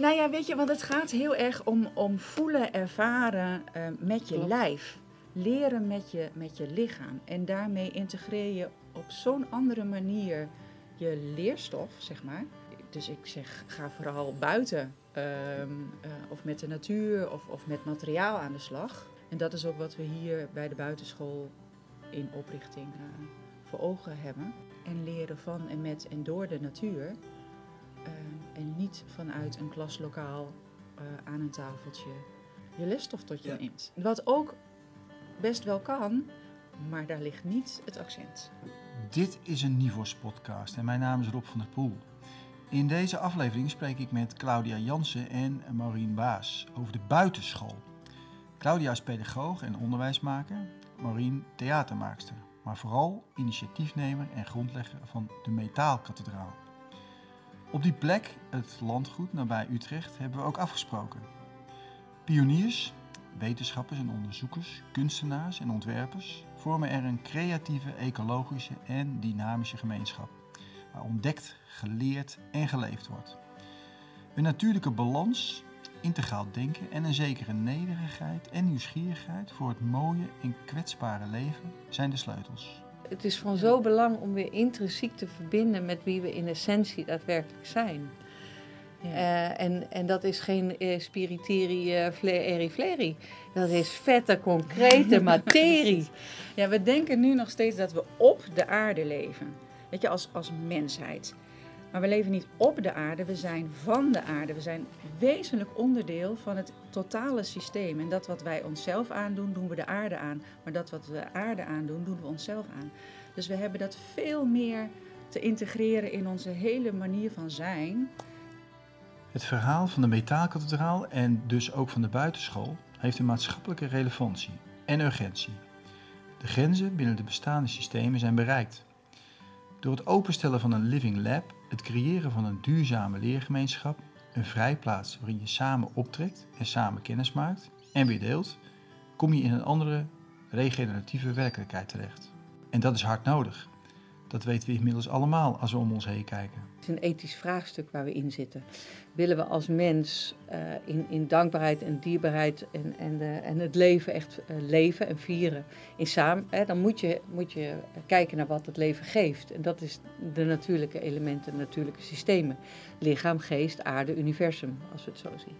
Nou ja, weet je, want het gaat heel erg om, om voelen, ervaren eh, met je Klopt. lijf. Leren met je, met je lichaam. En daarmee integreer je op zo'n andere manier je leerstof, zeg maar. Dus ik zeg, ga vooral buiten ehm, eh, of met de natuur of, of met materiaal aan de slag. En dat is ook wat we hier bij de buitenschool in oprichting eh, voor ogen hebben. En leren van en met en door de natuur. En niet vanuit een klaslokaal eh, aan een tafeltje je lesstof tot je Ja. neemt. Wat ook best wel kan, maar daar ligt niet het accent. Dit is een Nivos podcast en mijn naam is Rob van der Poel. In deze aflevering spreek ik met Claudia Jansen en Maureen Baas over de buitenschool. Claudia is pedagoog en onderwijsmaker, Maureen theatermaakster, maar vooral initiatiefnemer en grondlegger van de Metaalkathedraal. Op die plek, het landgoed nabij Utrecht, hebben we ook afgesproken. Pioniers, wetenschappers en onderzoekers, kunstenaars en ontwerpers vormen er een creatieve, ecologische en dynamische gemeenschap, waar ontdekt, geleerd en geleefd wordt. Een natuurlijke balans, integraal denken en een zekere nederigheid en nieuwsgierigheid voor het mooie en kwetsbare leven zijn de sleutels. Het is van zo belang om weer intrinsiek te verbinden met wie we in essentie daadwerkelijk zijn. Eh, en, en dat is geen eh, spiritiri eh fleri fleri. Dat is vette, concrete materie. Ja, we denken nu nog steeds dat we op de aarde leven. Weet je, als, als mensheid. Maar we leven niet op de aarde, we zijn van de aarde. We zijn wezenlijk onderdeel van het totale systeem. En dat wat wij onszelf aandoen, doen we de aarde aan. Maar dat wat we de aarde aandoen, doen we onszelf aan. Dus we hebben dat veel meer te integreren in onze hele manier van zijn. Het verhaal van de metaalkathedraal en dus ook van de buitenschool heeft een maatschappelijke relevantie en urgentie. De grenzen binnen de bestaande systemen zijn bereikt. Door het openstellen van een living lab, het creëren van een duurzame leergemeenschap, een vrijplaats waarin je samen optrekt en samen kennis maakt en weer deelt, kom je in een andere regeneratieve werkelijkheid terecht. En dat is hard nodig. Dat weten we inmiddels allemaal als we om ons heen kijken. Het is een ethisch vraagstuk waar we in zitten. Willen we als mens eh, in, in dankbaarheid en dierbaarheid en, en, en het leven echt eh, leven en vieren in samen, hè, dan moet je, moet je kijken naar wat het leven geeft. En dat is de natuurlijke elementen, natuurlijke systemen. Lichaam, geest, aarde, universum, als we het zo zien.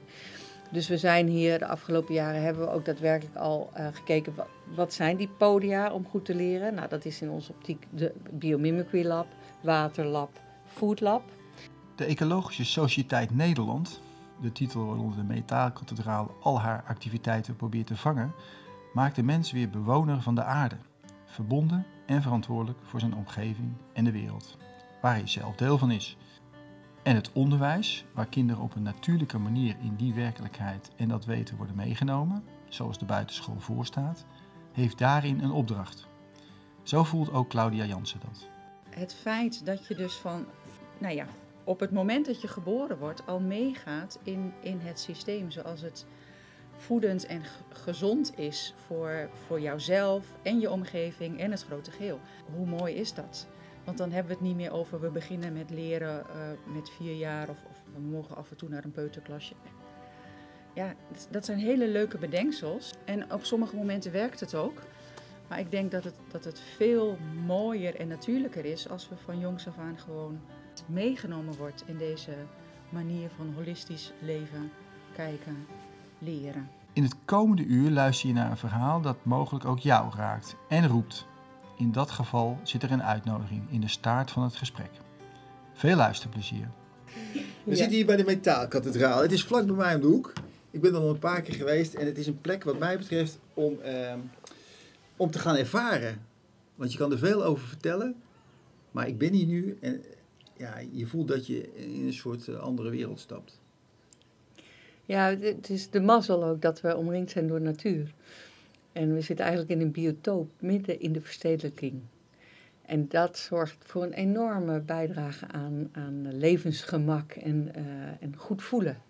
Dus we zijn hier, de afgelopen jaren hebben we ook daadwerkelijk al eh, gekeken, wat, zijn die podia om goed te leren? Nou, dat is in onze optiek de Biomimicry Lab, Waterlab, Food Lab. De Ecologische Sociëteit Nederland, de titel waaronder de Metaalkathedraal al haar activiteiten probeert te vangen, maakt de mens weer bewoner van de aarde, verbonden en verantwoordelijk voor zijn omgeving en de wereld, waar hij zelf deel van is. En het onderwijs, waar kinderen op een natuurlijke manier in die werkelijkheid en dat weten worden meegenomen, zoals de buitenschool voorstaat, heeft daarin een opdracht. Zo voelt ook Claudia Jansen dat. Het feit dat je dus van, nou ja, op het moment dat je geboren wordt al meegaat in, in het systeem zoals het voedend en gezond is voor, voor jouzelf en je omgeving en het grote geheel. Hoe mooi is dat? Want dan hebben we het niet meer over we beginnen met leren eh, met vier jaar of, of we mogen af en toe naar een peuterklasje. Ja, dat- zijn hele leuke bedenksels en op sommige momenten werkt het ook. Maar ik denk dat het, dat het veel mooier en natuurlijker is als we van jongs af aan gewoon meegenomen wordt in deze manier van holistisch leven, kijken, leren. In het komende uur luister je naar een verhaal dat mogelijk ook jou raakt en roept. In dat geval zit er een uitnodiging in de staart van het gesprek. Veel luisterplezier. We Ja. zitten hier bij de Metaalkathedraal. Het is vlak bij mij om de hoek. Ik ben er al een paar keer geweest en het is een plek wat mij betreft om, ehm, om te gaan ervaren. Want je kan er veel over vertellen, maar ik ben hier nu en ja, je voelt dat je in een soort eh, andere wereld stapt. Ja, het is de mazzel ook dat we omringd zijn door natuur. En we zitten eigenlijk in een biotoop midden in de verstedelijking. En dat zorgt voor een enorme bijdrage aan, aan levensgemak en, eh, en goed voelen.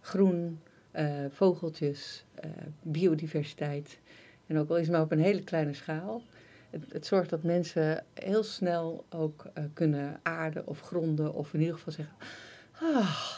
Groen, eh, vogeltjes, eh, biodiversiteit. En ook al is het maar op een hele kleine schaal. Het, het zorgt dat mensen heel snel ook kunnen aarden of gronden of in ieder geval zeggen...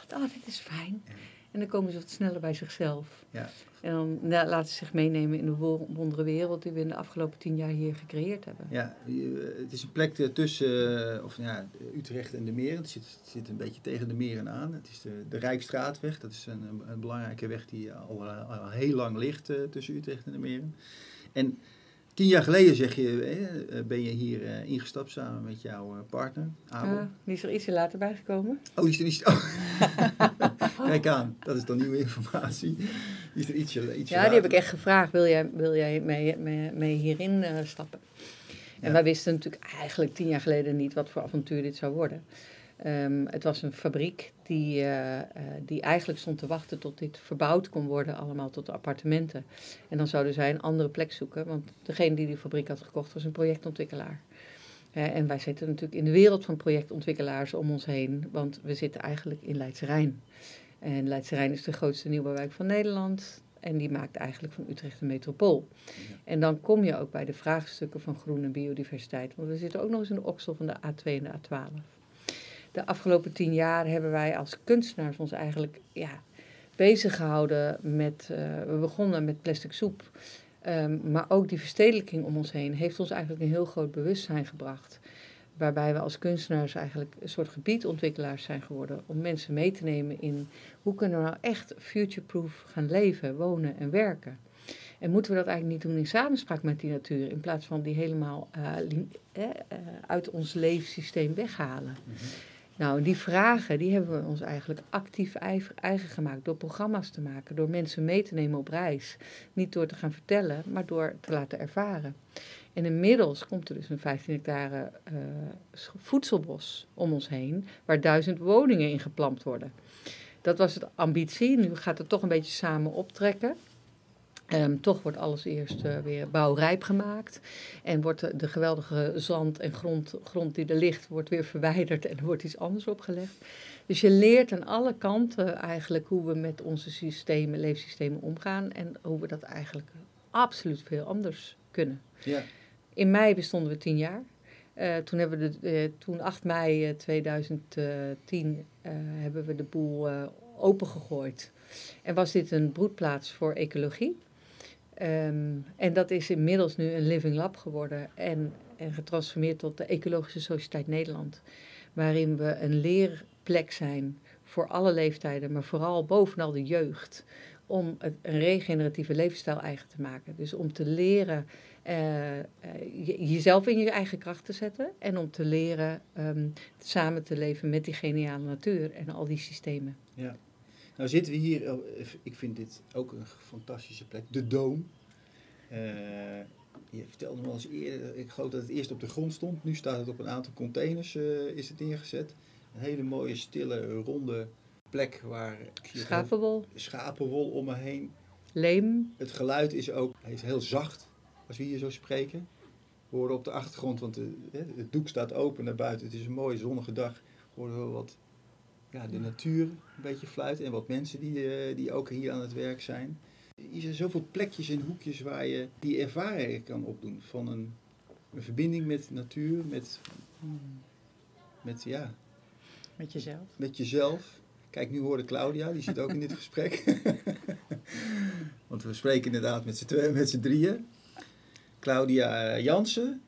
ah, dit is fijn. En dan komen ze wat sneller bij zichzelf. Ja. En dan ja, laten ze zich meenemen in de wo- wondere wereld die we in de afgelopen tien jaar hier gecreëerd hebben. Ja, je- het is een plek eh, tussen eh, of, ja, Utrecht en de Meren. Het zit, het zit een beetje tegen de Meren aan. Het is de, de Rijkstraatweg. Dat is een, een, belangrijke weg die al, eh, al heel lang ligt eh, tussen Utrecht en de Meren. En tien jaar geleden zeg je, eh, eh, ben je hier eh, ingestapt samen met jouw eh, partner, Abel. Ah, die is er ietsje later bijgekomen. Oh, die is er niet. Oh. Kijk aan, dat is dan nieuwe informatie. Die is er ietsje, ietsje Ja, die heb ik echt gevraagd. Wil jij, wil jij mee, mee, mee hierin eh, stappen? En Ja. wij wisten natuurlijk eigenlijk tien jaar geleden niet wat voor avontuur dit zou worden. Ehm, het was een fabriek die, eh, eh, die eigenlijk stond te wachten tot dit verbouwd kon worden, allemaal tot appartementen. En dan zouden zij een andere plek zoeken, want degene die die fabriek had gekocht was een projectontwikkelaar. En wij zitten natuurlijk in de wereld van projectontwikkelaars om ons heen, want we zitten eigenlijk in Leidse Rijn. En Leidse Rijn is de grootste nieuwbouwwijk van Nederland. En die maakt eigenlijk van Utrecht een metropool. En dan kom je ook bij de vraagstukken van groen en biodiversiteit. Want we zitten ook nog eens in de oksel van de A2 en de A12. De afgelopen tien jaar hebben wij als kunstenaars ons eigenlijk ja, bezig gehouden met... eh, we begonnen met plastic soep. Ehm, maar ook die verstedelijking om ons heen heeft ons eigenlijk een heel groot bewustzijn gebracht. Waarbij we als kunstenaars eigenlijk een soort gebiedontwikkelaars zijn geworden. Om mensen mee te nemen in hoe kunnen we nou echt futureproof gaan leven, wonen en werken. En moeten we dat eigenlijk niet doen in samenspraak met die natuur, in plaats van die helemaal eh, eh, eh, uit ons leefsysteem weghalen. Nou, die vragen die hebben we ons eigenlijk actief eigen gemaakt door programma's te maken, door mensen mee te nemen op reis. Niet door te gaan vertellen, maar door te laten ervaren. En inmiddels komt er dus een 15 hectare eh, voedselbos om ons heen, waar duizend woningen in geplant worden. Dat was de ambitie. Nu gaat het toch een beetje samen optrekken. Ehm, toch wordt alles eerst eh, weer bouwrijp gemaakt. En wordt de, geweldige zand en grond, grond die er ligt, wordt weer verwijderd en er wordt iets anders opgelegd. Dus je leert aan alle kanten eigenlijk hoe we met onze systemen, leefsystemen omgaan. En hoe we dat eigenlijk absoluut veel anders kunnen. Ja. In mei bestonden we tien jaar. Eh, toen hebben we de, eh, toen 8 mei eh, 2010 eh, hebben we de boel opengegooid. En was dit een broedplaats voor ecologie. Ehm, en dat is inmiddels nu een living lab geworden en, en getransformeerd tot de Ecologische Sociëteit Nederland. Waarin we een leerplek zijn voor alle leeftijden, maar vooral bovenal de jeugd. Om een regeneratieve levensstijl eigen te maken. Dus om te leren eh, eh, je- jezelf in je eigen kracht te zetten. En om te leren ehm, samen te leven met die geniale natuur en al die systemen. Ja. Nou zitten we hier, oh, ik vind dit ook een fantastische plek, de Doom. Eh, je vertelde me al eens eerder, ik geloof dat het eerst op de grond stond. Nu staat het op een aantal containers is het neergezet. Een hele mooie, stille, ronde plek waar Schapenwol, schapenwol om me heen. leem, Het geluid is ook is heel zacht als we hier zo spreken. We horen op de achtergrond, want de, hè, het doek staat open naar buiten. Het is een mooie zonnige dag. Horen we wat ja, de natuur een beetje fluiten en wat mensen die, eh, die ook hier aan het werk zijn. Hier zijn zoveel plekjes en hoekjes waar je die ervaring kan opdoen. Van een, een verbinding met natuur, met, met, ja, Met jezelf. met jezelf. Kijk, nu hoorde Claudia, die zit ook in dit gesprek. Want we spreken inderdaad met z'n tweeën, met z'n drieën. Claudia Jansen,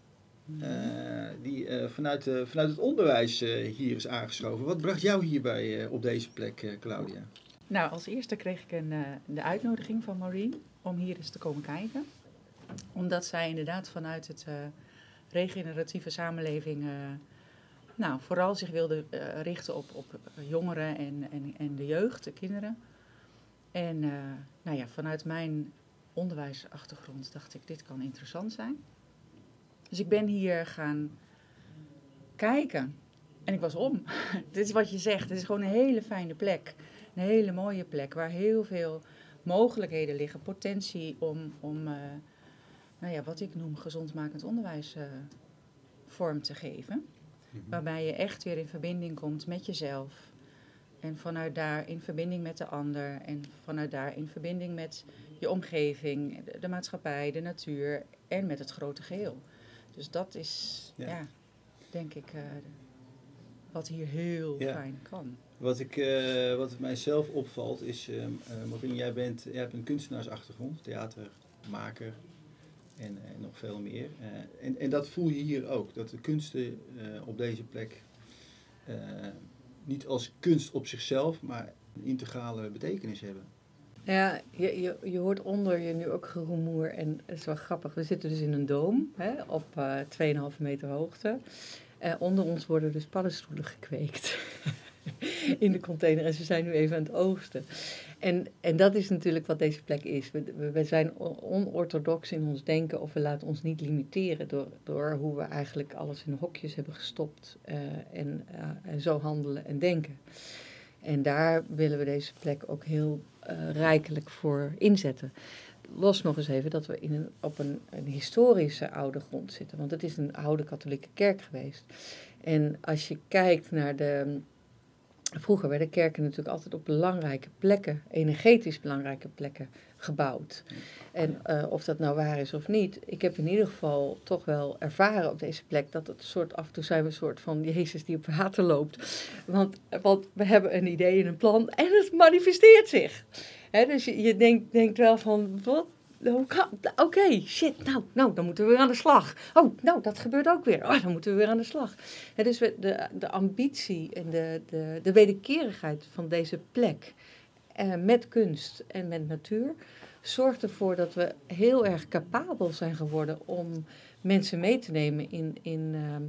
eh, die eh, vanuit, eh, vanuit het onderwijs hier is aangeschoven. Wat bracht jou hierbij op deze plek, Claudia? Nou, als eerste kreeg ik een, de uitnodiging van Maureen om hier eens te komen kijken. Omdat zij inderdaad vanuit het regeneratieve samenleving, nou, vooral zich wilde richten op, op jongeren en, en, en de jeugd, de kinderen. En nou ja, vanuit mijn onderwijsachtergrond dacht ik, dit kan interessant zijn. Dus ik ben hier gaan kijken. En ik was om. dit is wat je zegt. Het is gewoon een hele fijne plek. Een hele mooie plek waar heel veel mogelijkheden liggen. Potentie om, om eh, nou ja, wat ik noem gezondmakend onderwijs eh, vorm te geven. Waarbij je echt weer in verbinding komt met jezelf. En vanuit daar in verbinding met de ander. En vanuit daar in verbinding met je omgeving, de, de maatschappij, de natuur en met het grote geheel. Dus dat is, Ja. ja, denk ik, eh, wat hier heel Ja. fijn kan. Wat, ik, eh, wat mijzelf opvalt is, Marien, jij, bent, jij hebt een kunstenaarsachtergrond, theatermaker en, en nog veel meer. En, en dat voel je hier ook, dat de kunsten op deze plek niet als kunst op zichzelf, maar een integrale betekenis hebben. Ja, je, je, je hoort onder je nu ook gerumoer en het is wel grappig. We zitten dus in een doom hè, op eh 2,5 meter hoogte. Eh, onder ons worden dus paddenstoelen gekweekt in de container en ze zijn nu even aan het oogsten. En, en dat is natuurlijk wat deze plek is. We, we, zijn on- onorthodox in ons denken of we laten ons niet limiteren door, door hoe we eigenlijk alles in hokjes hebben gestopt eh, en, eh, en zo handelen en denken. En daar willen we deze plek ook heel eh, rijkelijk voor inzetten. Los nog eens even dat we in een, op een historische oude grond zitten. Want het is een oude katholieke kerk geweest. En als je kijkt naar de. Vroeger werden kerken natuurlijk altijd op belangrijke plekken, energetisch belangrijke plekken, gebouwd. En eh, of dat nou waar is of niet, ik heb in ieder geval toch wel ervaren op deze plek dat het soort, af en toe zijn we een soort van Jezus die op water loopt. Want, we hebben een idee en een plan en het manifesteert zich. Dus je, je denkt, denkt wel van, wat? Kan- Oké, shit, nou, nou, dan moeten we weer aan de slag. Oh, nou, dat gebeurt ook weer. Oh, dan moeten we weer aan de slag. Dus de, de ambitie en de, de, de wederkerigheid van deze plek eh, met kunst en met natuur zorgt ervoor dat we heel erg capabel zijn geworden om mensen mee te nemen in, in, ehm,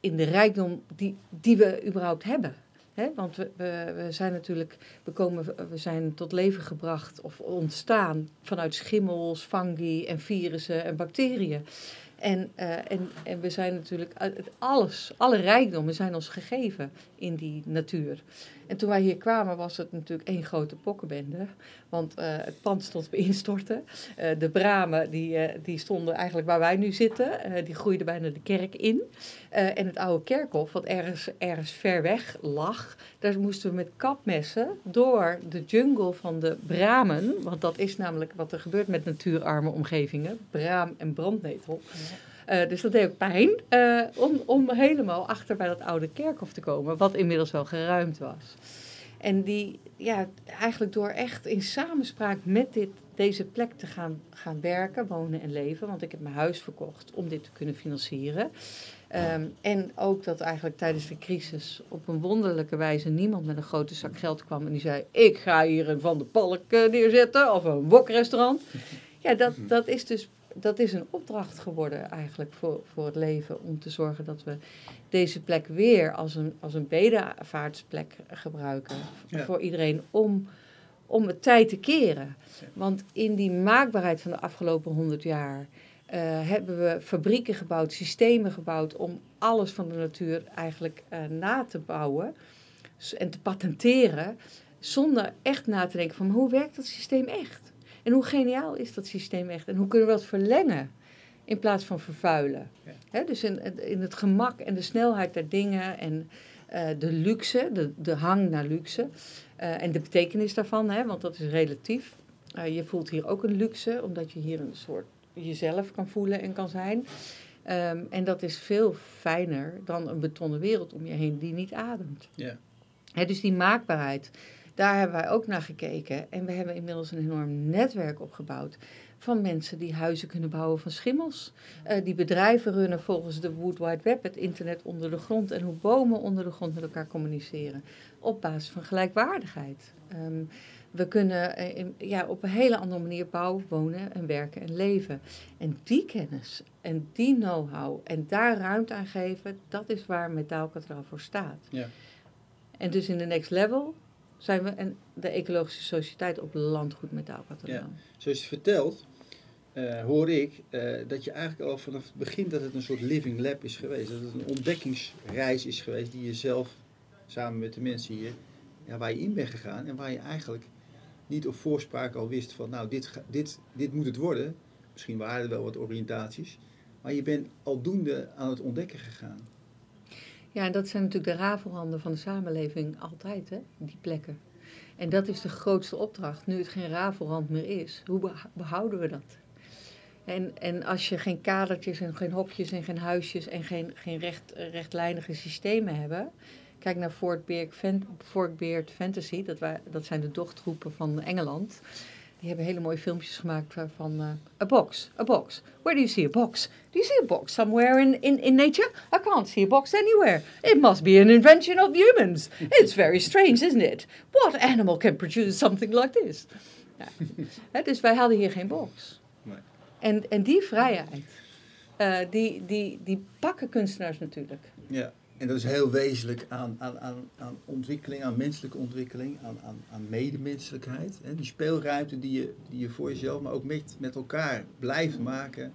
in de rijkdom die, die we überhaupt hebben. Want we, we, zijn natuurlijk, we, komen, we zijn tot leven gebracht of ontstaan vanuit schimmels, fungi en virussen en bacteriën. En, eh, en, en we zijn natuurlijk, alles, alle rijkdommen zijn ons gegeven in die natuur. En toen wij hier kwamen was het natuurlijk één grote pokkenbende. Want eh, het pand stond bij instorten. Eh, de bramen die, eh, die stonden eigenlijk waar wij nu zitten. Die groeiden bijna de kerk in. En het oude kerkhof, wat ergens, ergens ver weg lag, daar moesten we met kapmessen door de jungle van de bramen. Want dat is namelijk wat er gebeurt met natuurarme omgevingen. Braam en brandnetel. Eh, dus dat deed ook pijn eh, om, om helemaal achter bij dat oude kerkhof te komen, wat inmiddels wel geruimd was. En die, ja, eigenlijk door echt in samenspraak met dit, deze plek te gaan, gaan werken, wonen en leven, want ik heb mijn huis verkocht om dit te kunnen financieren. Ehm, en ook dat eigenlijk tijdens de crisis op een wonderlijke wijze niemand met een grote zak geld kwam en die zei: Ik ga hier een Van de Palk eh, neerzetten of een wokrestaurant. Ja, dat, dat is dus dat is een opdracht geworden eigenlijk voor, voor het leven. Om te zorgen dat we deze plek weer als een, als een bedevaartsplek gebruiken. Ja. Voor iedereen om, om het tijd te keren. Want in die maakbaarheid van de afgelopen honderd jaar eh, hebben we fabrieken gebouwd, systemen gebouwd om alles van de natuur eigenlijk eh, na te bouwen en te patenteren. Zonder echt na te denken van hoe werkt dat systeem echt? En hoe geniaal is dat systeem echt? En hoe kunnen we dat verlengen in plaats van vervuilen? Ja. Dus in, in het gemak en de snelheid der dingen en eh, de luxe, de, de hang naar luxe eh, en de betekenis daarvan, hè, want dat is relatief. Eh, je voelt hier ook een luxe, omdat je hier een soort jezelf kan voelen en kan zijn. Ehm, en dat is veel fijner dan een betonnen wereld om je heen die niet ademt. Ja. Dus die maakbaarheid, daar hebben wij ook naar gekeken. En we hebben inmiddels een enorm netwerk opgebouwd van mensen die huizen kunnen bouwen van schimmels. Eh, die bedrijven runnen volgens de Wood Wide Web, het internet onder de grond en hoe bomen onder de grond met elkaar communiceren. Op basis van gelijkwaardigheid. Ehm, we kunnen eh, ja, op een hele andere manier bouwen, wonen en werken en leven. En die kennis en die know-how en daar ruimte aan geven, dat is waar Metaalkathedraal voor staat. Ja. En dus in de next level zijn we en de Ecologische Sociëteit op landgoed Metaalkathedraal. Ja. Zoals je vertelt, eh, hoor ik eh, dat je eigenlijk al vanaf het begin dat het een soort living lab is geweest. Dat het een ontdekkingsreis is geweest die je zelf samen met de mensen hier, ja, waar je in bent gegaan en waar je eigenlijk niet op voorspraak al wist van nou dit, dit, dit moet het worden. Misschien waren er wel wat oriëntaties, maar je bent aldoende aan het ontdekken gegaan. Ja, en dat zijn natuurlijk de rafelranden van de samenleving altijd, hè? die plekken. En dat is de grootste opdracht. Nu het geen rafelrand meer is, hoe behouden we dat? En, en als je geen kadertjes en geen hokjes en geen huisjes en geen, geen recht, rechtlijnige systemen hebben, Kijk naar Fort Beard, Fantasy, dat, wa- dat zijn de dochtroepen van Engeland. Die hebben hele mooie filmpjes gemaakt van eh, a box, a box. Where do you see a box? Do you see a box somewhere in, in, in nature? I can't see a box anywhere. It must be an invention of humans. It's very strange, isn't it? What animal can produce something like this? Ja. Hè, dus wij hadden hier geen box. Nee. En, en die vrijheid, eh, die, die, die pakken kunstenaars natuurlijk. Ja, en dat is heel wezenlijk aan, aan, aan, aan ontwikkeling, aan menselijke ontwikkeling, aan, aan, aan medemenselijkheid. Hè? Die speelruimte die je, die je voor jezelf, maar ook met, met elkaar blijft maken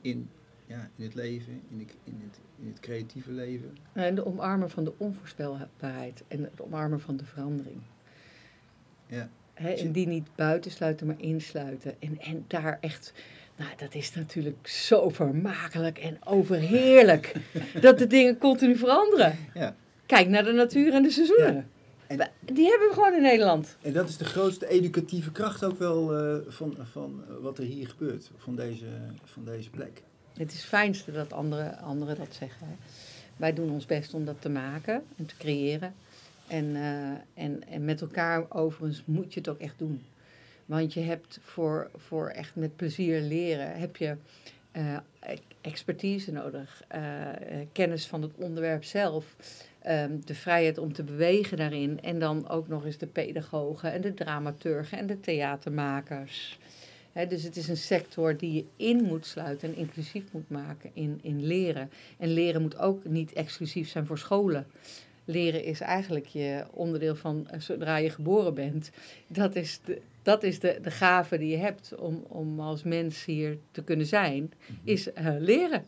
in, ja, in het leven, in, de, in, het, in het creatieve leven. En de omarmen van de onvoorspelbaarheid en het omarmen van de verandering. Ja. Hè, en die niet buitensluiten, maar insluiten. En, en daar echt, nou dat is natuurlijk zo vermakelijk en overheerlijk. dat de dingen continu veranderen. Ja. Kijk naar de natuur en de seizoenen. Ja. En- Die hebben we gewoon in Nederland. En dat is de grootste educatieve kracht ook wel eh, van, van eh, wat er hier gebeurt, van deze, van deze plek. Het is het fijnste dat anderen, anderen dat zeggen. Hè. Wij doen ons best om dat te maken en te creëren. En, eh, en, en met elkaar overigens moet je het ook echt doen. Want je hebt voor, voor echt met plezier leren, heb je eh, expertise nodig. eh, eh, kennis van het onderwerp zelf. ehm, de vrijheid om te bewegen daarin. En dan ook nog eens de pedagogen en de dramaturgen en de theatermakers. Dus het is een sector die je in moet sluiten en inclusief moet maken in, in leren. En leren moet ook niet exclusief zijn voor scholen. Leren is eigenlijk je onderdeel van zodra je geboren bent. Dat is de, dat is de, de gave die je hebt om, om als mens hier te kunnen zijn, is eh, leren.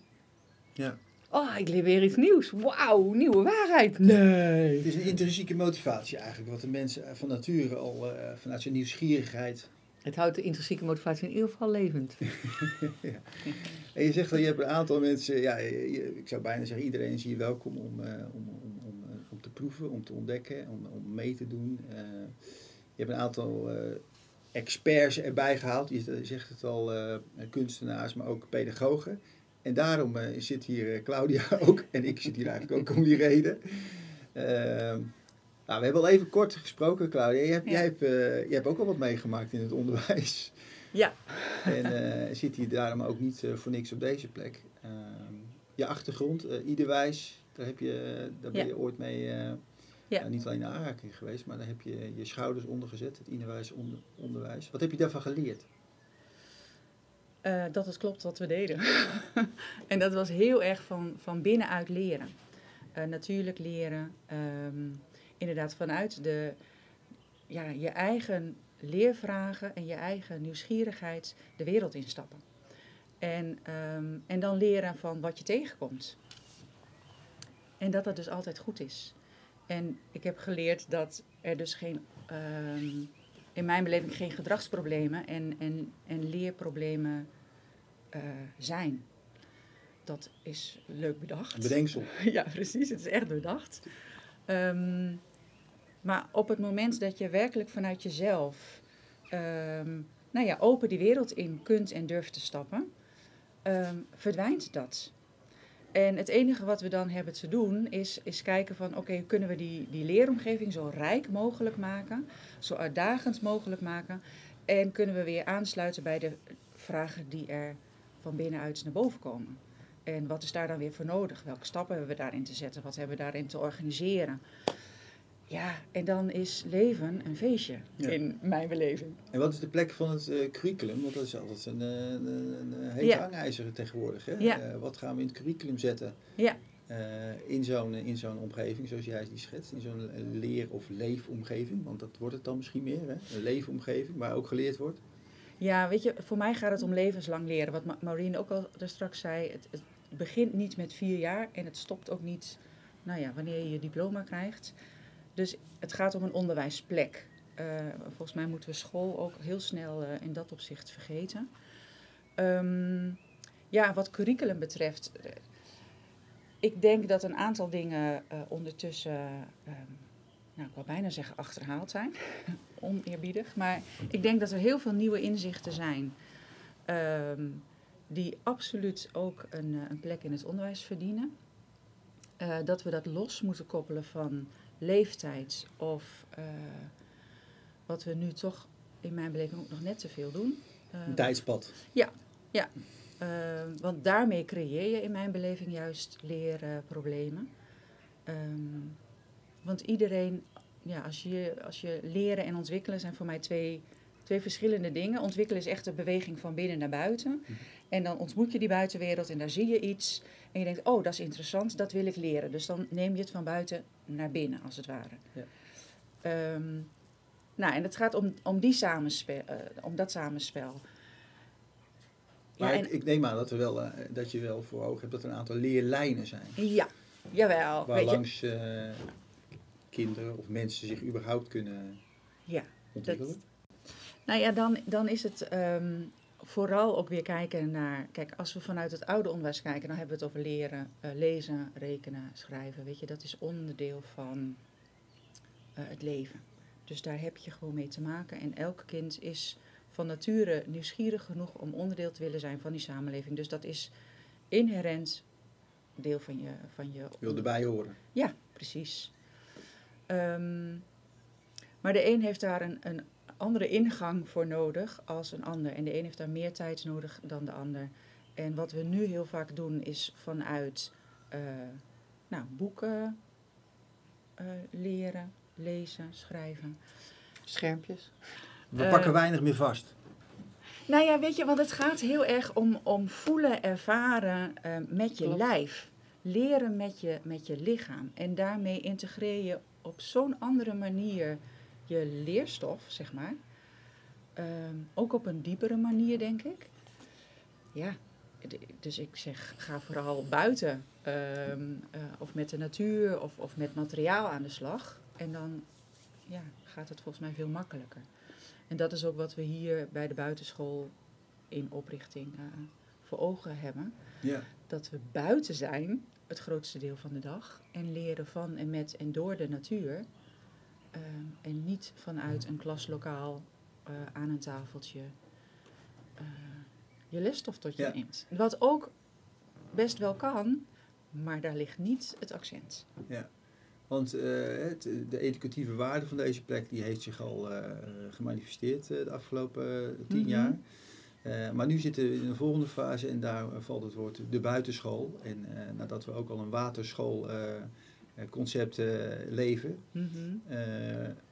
Ja. Oh, ik leer weer iets nieuws. Wauw, nieuwe waarheid. Nee. Het is een intrinsieke motivatie eigenlijk, wat de mensen van nature al eh, vanuit zijn nieuwsgierigheid Het houdt de intrinsieke motivatie in ieder geval levend. En je zegt dat je hebt een aantal mensen, ja, je- ik zou bijna zeggen, iedereen is hier welkom om, eh, om, om, om, eh, om te proeven, om te ontdekken, om, om mee te doen. Eh, je hebt een aantal eh, experts erbij gehaald, je zegt het al, eh, kunstenaars, maar ook pedagogen. En daarom eh, zit hier eh, Claudia ook, en ik zit hier eigenlijk ook om die reden. Ehm, nou, we hebben al even kort gesproken, Claudia. Jij hebt, Ja. jij hebt, jij hebt ook al wat meegemaakt in het onderwijs. Ja. En zit hier daarom ook niet voor niks op deze plek. Ehm, je achtergrond, Iederwijs, daar, heb je, daar ben Ja. je ooit mee, Ja. nou, niet alleen in aanraking geweest, maar daar heb je je schouders onder gezet, het Iederwijs onder, onderwijs. Wat heb je daarvan geleerd? Eh, dat het klopt wat we deden. en dat was heel erg van, van binnenuit leren. Eh, natuurlijk leren. ehm, inderdaad vanuit de, ja, je eigen leervragen en je eigen nieuwsgierigheid de wereld instappen. En, ehm, en dan leren van wat je tegenkomt. En dat dat dus altijd goed is. En ik heb geleerd dat er dus geen, ehm, in mijn beleving geen gedragsproblemen en, en, en leerproblemen eh, zijn. Dat is leuk bedacht. Bedenksel. Ja, precies. Het is echt doordacht. Ehm, maar op het moment dat je werkelijk vanuit jezelf ehm, nou ja, open die wereld in kunt en durft te stappen, verdwijnt dat. En het enige wat we dan hebben te doen is, is kijken van oké, kunnen we die, die leeromgeving zo rijk mogelijk maken, zo uitdagend mogelijk maken en kunnen we weer aansluiten bij de vragen die er van binnenuit naar boven komen. En wat is daar dan weer voor nodig? Welke stappen hebben we daarin te zetten? Wat hebben we daarin te organiseren? Ja, en dan is leven een feestje Ja. in mijn beleving. En wat is de plek van het eh, curriculum? Want dat is altijd een, eh, een, een, een hele Ja. hangijzer tegenwoordig. Hè? Ja. Eh, wat gaan we in het curriculum zetten? Ja. in zo'n in zo'n omgeving, zoals jij die schetst, in zo'n leer- of leefomgeving, want dat wordt het dan misschien meer, hè? een leefomgeving waar ook geleerd wordt. Ja, weet je, voor mij gaat het om levenslang leren. Wat Ma- Maureen ook al daar straks zei, het, het begint niet met vier jaar en het stopt ook niet, nou ja, wanneer je je diploma krijgt. Dus het gaat om een onderwijsplek. Eh, volgens mij moeten we school ook heel snel eh, in dat opzicht vergeten. Ehm, ja, wat curriculum betreft, eh, ik denk dat een aantal dingen ondertussen, ehm, nou, ik wil bijna zeggen achterhaald zijn, oneerbiedig. Maar ik denk dat er heel veel nieuwe inzichten zijn ehm, die absoluut ook een, een plek in het onderwijs verdienen. dat we dat los moeten koppelen van leeftijd of eh, wat we nu toch in mijn beleving ook nog net te veel doen. Eh, tijdspad. eh, want daarmee creëer je in mijn beleving juist leerproblemen. Ehm, want iedereen, ja, als je, als je leren en ontwikkelen zijn voor mij twee, twee verschillende dingen. Ontwikkelen is echt de beweging van binnen naar buiten. En dan ontmoet je die buitenwereld en daar zie je iets. En je denkt, oh, dat is interessant, dat wil ik leren. Dus dan neem je het van buiten naar binnen, als het ware. Ja. Ehm, nou, en het gaat om, om, die samenspel, eh, om dat samenspel. Ja, Maar en- ik, ik neem aan dat, er wel, eh, dat je wel voor ogen hebt dat er een aantal leerlijnen zijn. Ja, jawel. Waar langs eh, kinderen of mensen zich überhaupt kunnen ja. ontwikkelen. Nou ja, dan, dan is het ehm, vooral ook weer kijken naar... Kijk, als we vanuit het oude onderwijs kijken, dan hebben we het over leren, eh, lezen, rekenen, schrijven. Weet je, dat is onderdeel van eh, het leven. Dus daar heb je gewoon mee te maken. En elk kind is van nature nieuwsgierig genoeg om onderdeel te willen zijn van die samenleving. Dus dat is inherent deel van je... Van je Wil erbij horen. Ja, precies. Ehm, maar de een heeft daar een, een andere ingang voor nodig als een ander. En de een heeft daar meer tijd nodig dan de ander. En wat we nu heel vaak doen is vanuit eh, nou, boeken eh, leren, lezen, schrijven. Schermpjes. We Eh, pakken weinig meer vast. Nou ja, weet je, want het gaat heel erg om, om voelen, ervaren eh, met je Klopt. lijf. Leren met je, met je lichaam. En daarmee integreer je op zo'n andere manier je leerstof, zeg maar. Ehm, ook op een diepere manier, denk ik. Ja, dus ik zeg, ga vooral buiten. ehm, eh, of met de natuur of, of met materiaal aan de slag. En dan ja, gaat het volgens mij veel makkelijker. En dat is ook wat we hier bij de buitenschool in oprichting eh, voor ogen hebben. Ja. Dat we buiten zijn het grootste deel van de dag en leren van en met en door de natuur. Eh, en niet vanuit een klaslokaal eh, aan een tafeltje eh, je lesstof tot je Ja. neemt. Wat ook best wel kan, maar daar ligt niet het accent. Want eh, het, de educatieve waarde van deze plek die heeft zich al gemanifesteerd de afgelopen tien Mhm. jaar. Maar nu zitten we in een volgende fase en daar valt het woord de buitenschool. En nadat we ook al een waterschoolconcept leven, Mhm. eh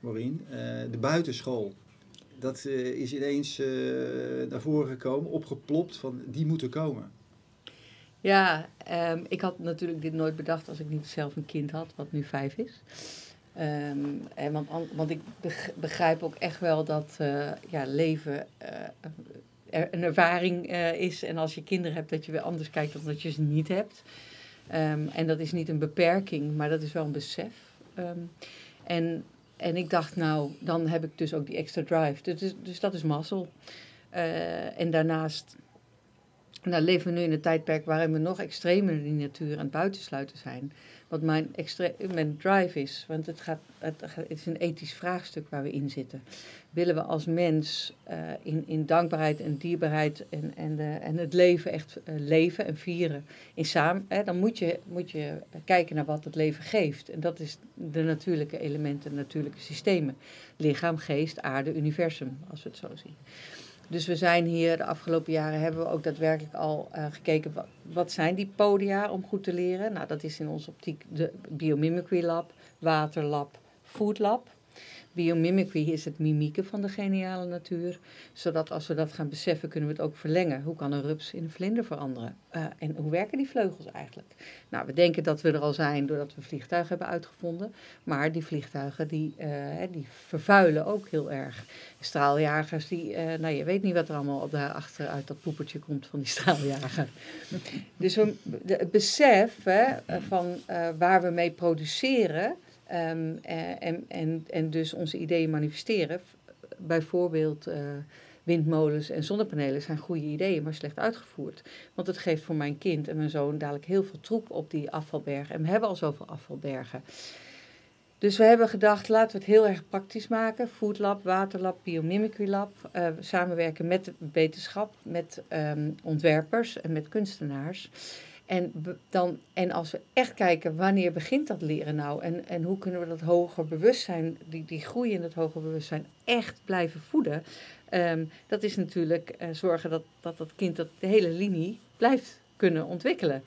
Maureen, eh, de buitenschool. Dat eh, is ineens eh, naar voren gekomen, opgeplopt van die moeten komen. Ja, ehm, ik had natuurlijk dit nooit bedacht als ik niet zelf een kind had, wat nu vijf is. Ehm, en want, an- want ik beg- begrijp ook echt wel dat eh, ja, leven eh, er een ervaring eh, is. En als je kinderen hebt, dat je weer anders kijkt dan dat je ze niet hebt. Ehm, en dat is niet een beperking, maar dat is wel een besef. Ehm, en, en ik dacht, nou, dan heb ik dus ook die extra drive. Dus, dus- dus dat is mazzel. Eh, en daarnaast nou, leven we nu in een tijdperk waarin we nog extremer die natuur aan het buitensluiten zijn. Wat mijn, drive is, want het, gaat, het, is een ethisch vraagstuk waar we in zitten. Willen we als mens eh, in, in dankbaarheid en dierbaarheid en, en, en het leven echt eh, leven en vieren in samen, hè, dan moet je, moet je kijken naar wat het leven geeft. En dat is de natuurlijke elementen, natuurlijke systemen. Lichaam, geest, aarde, universum, als we het zo zien. Dus we zijn hier de afgelopen jaren hebben we ook daadwerkelijk al eh, gekeken wat, wat zijn die podia om goed te leren. Nou, dat is in onze optiek de Biomimicry Lab, Waterlab, Food Lab. Biomimicry is het mimieken van de geniale natuur. Zodat als we dat gaan beseffen, kunnen we het ook verlengen. Hoe kan een rups in een vlinder veranderen? Eh, en hoe werken die vleugels eigenlijk? Nou, we denken dat we er al zijn doordat we vliegtuigen hebben uitgevonden. Maar die vliegtuigen die, eh, die vervuilen ook heel erg. Straaljagers, die, eh, nou je weet niet wat er allemaal op de uit dat poepertje komt van die straaljager. dus het besef hè, van waar we mee produceren ehm, eh, en, en, en dus onze ideeën manifesteren. Bijvoorbeeld eh, windmolens en zonnepanelen zijn goede ideeën, maar slecht uitgevoerd. Want het geeft voor mijn kind en mijn zoon dadelijk heel veel troep op die afvalbergen. En we hebben al zoveel afvalbergen. Dus we hebben gedacht, laten we het heel erg praktisch maken. Food Lab, Waterlab, Biomimicry Lab. eh, samenwerken met de wetenschap, met ehm, ontwerpers en met kunstenaars. En, dan, en als we echt kijken, wanneer begint dat leren nou? En, en hoe kunnen we dat hoger bewustzijn, die, die groei in dat hoger bewustzijn, echt blijven voeden? Ehm, dat is natuurlijk eh, zorgen dat, dat dat kind dat de hele linie blijft kunnen ontwikkelen.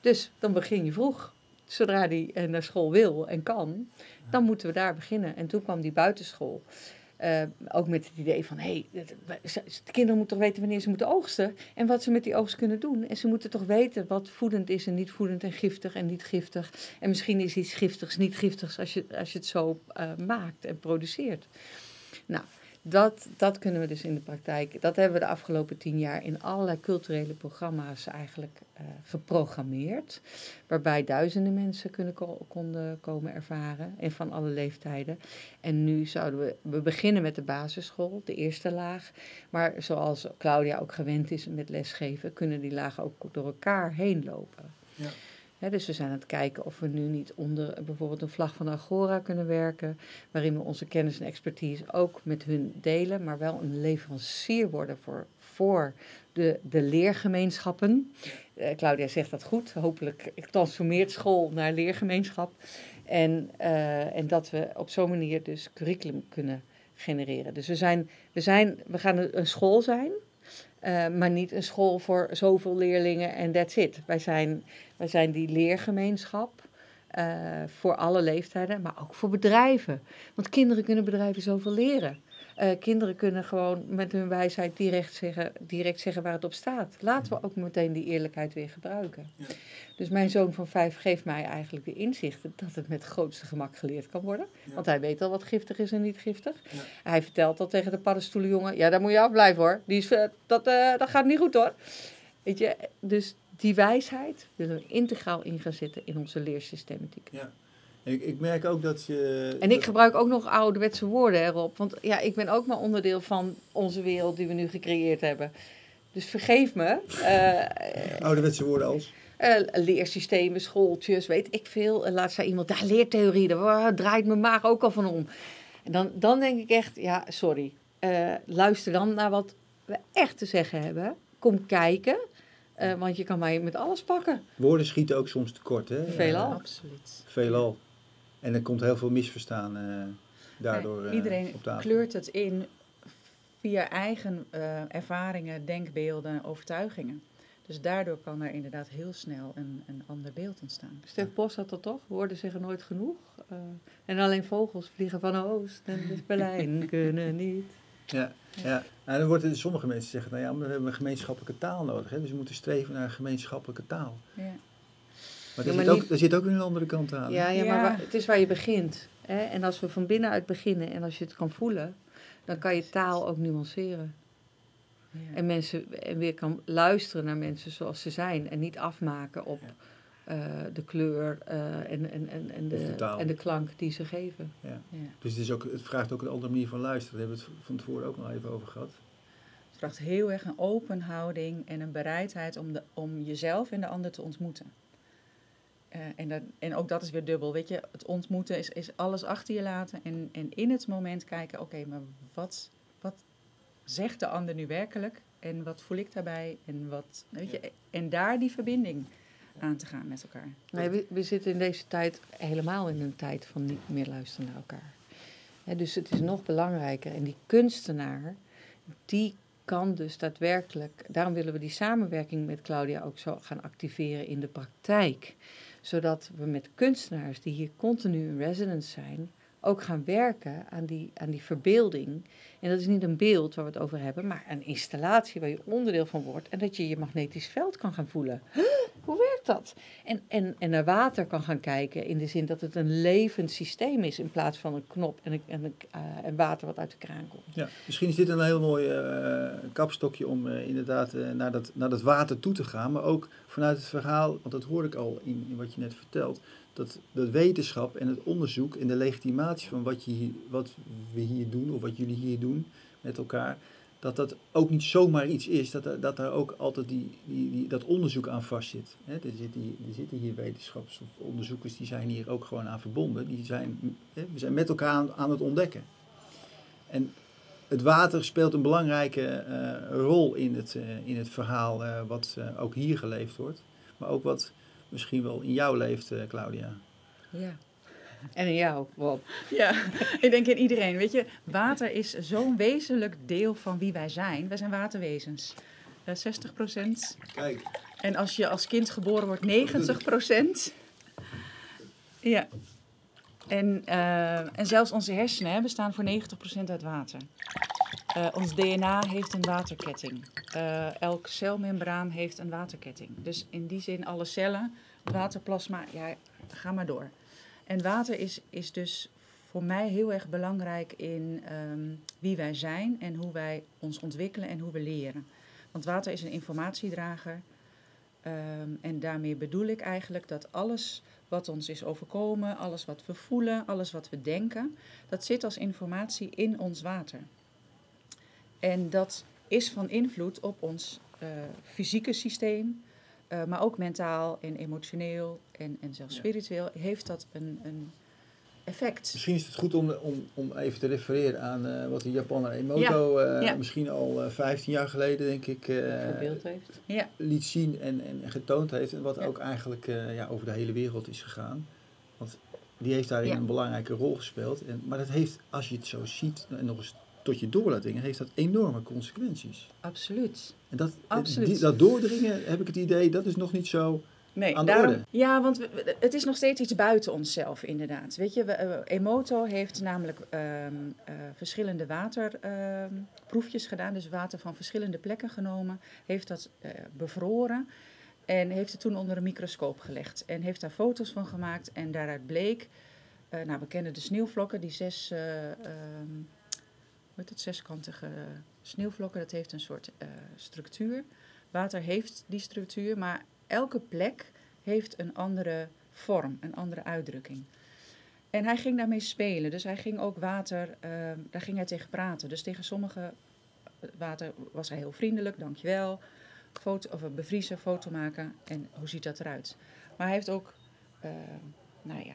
Dus dan begin je vroeg. Zodra die eh, naar school wil en kan, dan moeten we daar beginnen. En toen kwam die buitenschool. Eh, ook met het idee van, hé, hey, de kinderen moeten toch weten wanneer ze moeten oogsten en wat ze met die oogst kunnen doen. En ze moeten toch weten wat voedend is en niet voedend en giftig en niet giftig. En misschien is iets giftigs niet giftigs als je, als je het zo eh, maakt en produceert. Nou, dat, dat kunnen we dus in de praktijk. Dat hebben we de afgelopen tien jaar in allerlei culturele programma's eigenlijk eh, geprogrammeerd. Waarbij duizenden mensen kunnen ko- konden komen ervaren. En van alle leeftijden. En nu zouden we. We beginnen met de basisschool, de eerste laag. Maar zoals Claudia ook gewend is met lesgeven, kunnen die lagen ook door elkaar heen lopen. Ja. Dus we zijn aan het kijken of we nu niet onder bijvoorbeeld een vlag van Agora kunnen werken, waarin we onze kennis en expertise ook met hun delen, maar wel een leverancier worden voor, voor de, de leergemeenschappen. Eh, Claudia zegt dat goed, hopelijk transformeert school naar leergemeenschap. En, eh, en dat we op zo'n manier dus curriculum kunnen genereren. Dus we, zijn, we, zijn, we gaan een school zijn, eh, maar niet een school voor zoveel leerlingen en that's it. Wij zijn, wij zijn die leergemeenschap eh, voor alle leeftijden, maar ook voor bedrijven. Want kinderen kunnen bedrijven zoveel leren. Eh, kinderen kunnen gewoon met hun wijsheid direct zeggen, direct zeggen waar het op staat. Laten we ook meteen die eerlijkheid weer gebruiken. Ja. Dus mijn zoon van vijf geeft mij eigenlijk de inzichten dat het met het grootste gemak geleerd kan worden. Ja. Want hij weet al wat giftig is en niet giftig. Ja. Hij vertelt al tegen de paddenstoelenjongen, ja daar moet je afblijven hoor. Die is, eh, dat, dat gaat niet goed hoor. Weet je, dus die wijsheid willen we integraal in gaan zitten in onze leersystematiek. Ja. Ik, ik merk ook dat je... En ik gebruik ook nog ouderwetse woorden erop. Want ja, ik ben ook maar onderdeel van onze wereld die we nu gecreëerd hebben. Dus vergeef me. eh, Ouderwetse woorden als... eh, leersystemen, schooltjes, weet ik veel. Laat zei iemand, daar leertheorie, daar draait mijn maag ook al van om. En dan, dan denk ik echt, ja, sorry. Luister dan naar wat we echt te zeggen hebben. Kom kijken, eh, want je kan mij met alles pakken. Woorden schieten ook soms tekort, hè? Veelal. Eh, Absoluut. veelal. En er komt heel veel misverstaan eh, daardoor Ja, iedereen op tafel. kleurt het in via eigen eh, ervaringen, denkbeelden, overtuigingen. Dus daardoor kan er inderdaad heel snel een, een ander beeld ontstaan. Stef Bos had dat toch? Woorden zeggen nooit genoeg. Eh, en alleen vogels vliegen van Oost en dus Berlijn kunnen niet. Ja, ja. Nou, dan wordt het, sommige mensen zeggen, nou ja, maar we hebben een gemeenschappelijke taal nodig. Hè? Dus we moeten streven naar een gemeenschappelijke taal. Ja. Maar, Ja, er, maar zit ook, er zit ook een andere kant aan. Ja, ja, maar waar- het is waar je begint. Hè? En als we van binnenuit beginnen en als je het kan voelen, dan kan je taal ook nuanceren. Ja. En, mensen, en weer kan luisteren naar mensen zoals ze zijn en niet afmaken op eh, de kleur eh, en, en, en, en, de, en de klank die ze geven. Ja. Dus het, is ook, het vraagt ook een andere manier van luisteren. Daar hebben we het van tevoren ook nog even over gehad. Het vraagt heel erg een open houding en een bereidheid om, de, om jezelf en de ander te ontmoeten. Eh, en, dat, en ook dat is weer dubbel. Weet je, het ontmoeten is, is alles achter je laten en, en in het moment kijken: oké, maar wat, wat zegt de ander nu werkelijk? En wat voel ik daarbij? En, wat, weet je, en daar die verbinding aan te gaan met elkaar. We, zitten in deze tijd helemaal in een tijd van niet meer luisteren naar elkaar. Dus het is nog belangrijker. En die kunstenaar, die kan dus daadwerkelijk. Daarom willen we die samenwerking met Claudia ook zo gaan activeren in de praktijk. Zodat we met kunstenaars die hier continu in residence zijn, ook gaan werken aan die, aan die verbeelding. En dat is niet een beeld waar we het over hebben, maar een installatie waar je onderdeel van wordt en dat je je magnetisch veld kan gaan voelen. Hoe werkt dat? En, en, en naar water kan gaan kijken in de zin dat het een levend systeem is in plaats van een knop en, een, en, eh, en water wat uit de kraan komt. Ja, misschien is dit een heel mooi eh, kapstokje om eh, inderdaad naar, dat, naar dat water toe te gaan. Maar ook vanuit het verhaal, want dat hoorde ik al in, in wat je net vertelt. Dat, dat wetenschap en het onderzoek en de legitimatie van wat, je wat we hier doen of wat jullie hier doen met elkaar. Dat dat ook niet zomaar iets is, dat, er- dat daar ook altijd die, die, die, dat onderzoek aan vastzit. Hè, er, zitten hier, er zitten hier wetenschapsonderzoekers, die zijn hier ook gewoon aan verbonden. Die zijn, we zijn met elkaar aan, het ontdekken. En het water speelt een belangrijke eh, rol in het, eh, in het verhaal eh, wat ook hier geleefd wordt. Maar ook wat misschien wel in jou leeft, Claudia. Ja. En in jou, Bob. Ja, ik denk in iedereen. Weet je, water is zo'n wezenlijk deel van wie wij zijn. Wij zijn waterwezens. Eh 60% Kijk, En als je als kind geboren wordt, 90% Ja. En, eh, en zelfs onze hersenen hè, bestaan voor 90% uit water. Eh, ons DNA heeft een waterketting. Eh, elk celmembraan heeft een waterketting. Dus in die zin, alle cellen, waterplasma, ja, ga maar door. En water is, is dus voor mij heel erg belangrijk in ehm, wie wij zijn en hoe wij ons ontwikkelen en hoe we leren. Want water is een informatiedrager. Ehm, en daarmee bedoel ik eigenlijk dat alles wat ons is overkomen, alles wat we voelen, alles wat we denken, dat zit als informatie in ons water. En dat is van invloed op ons eh, fysieke systeem, eh, maar ook mentaal en emotioneel en, en zelfs Ja. spiritueel heeft dat een, een effect. misschien is het goed om, om, om even te refereren aan eh, wat de Japaner Emoto eh, ja. misschien al eh, 15 jaar geleden, denk ik, eh, heeft. Ja, liet zien en, en getoond heeft. En wat Ja. ook eigenlijk eh, ja, over de hele wereld is gegaan. Want die heeft daarin Ja. een belangrijke rol gespeeld. En, maar dat heeft, als je het zo ziet en nog eens tot je door laat dringen, heeft dat enorme consequenties. absoluut. En dat, Absoluut. Die, dat doordringen, heb ik het idee, dat is nog niet zo... Nee, aan de daarom, orde. Ja, want we- het is nog steeds iets buiten onszelf, inderdaad. Weet je, we, eh, Emoto heeft namelijk ehm, eh, verschillende waterproefjes gedaan. Dus water van verschillende plekken genomen. Heeft dat eh, bevroren. En heeft het toen onder een microscoop gelegd. En heeft daar foto's van gemaakt. En daaruit bleek, eh, nou we kennen de sneeuwvlokken, die zes, eh, ehm, heet het, zeskantige sneeuwvlokken. Dat heeft een soort eh, structuur. Water heeft die structuur, maar elke plek heeft een andere vorm, een andere uitdrukking. En hij ging daarmee spelen. Dus hij ging ook water, ehm, daar ging hij tegen praten. Dus tegen sommige eh, water was hij heel vriendelijk, dankjewel. Foto, of een bevriezen, foto maken en hoe ziet dat eruit. Maar hij heeft ook, ehm, nou ja,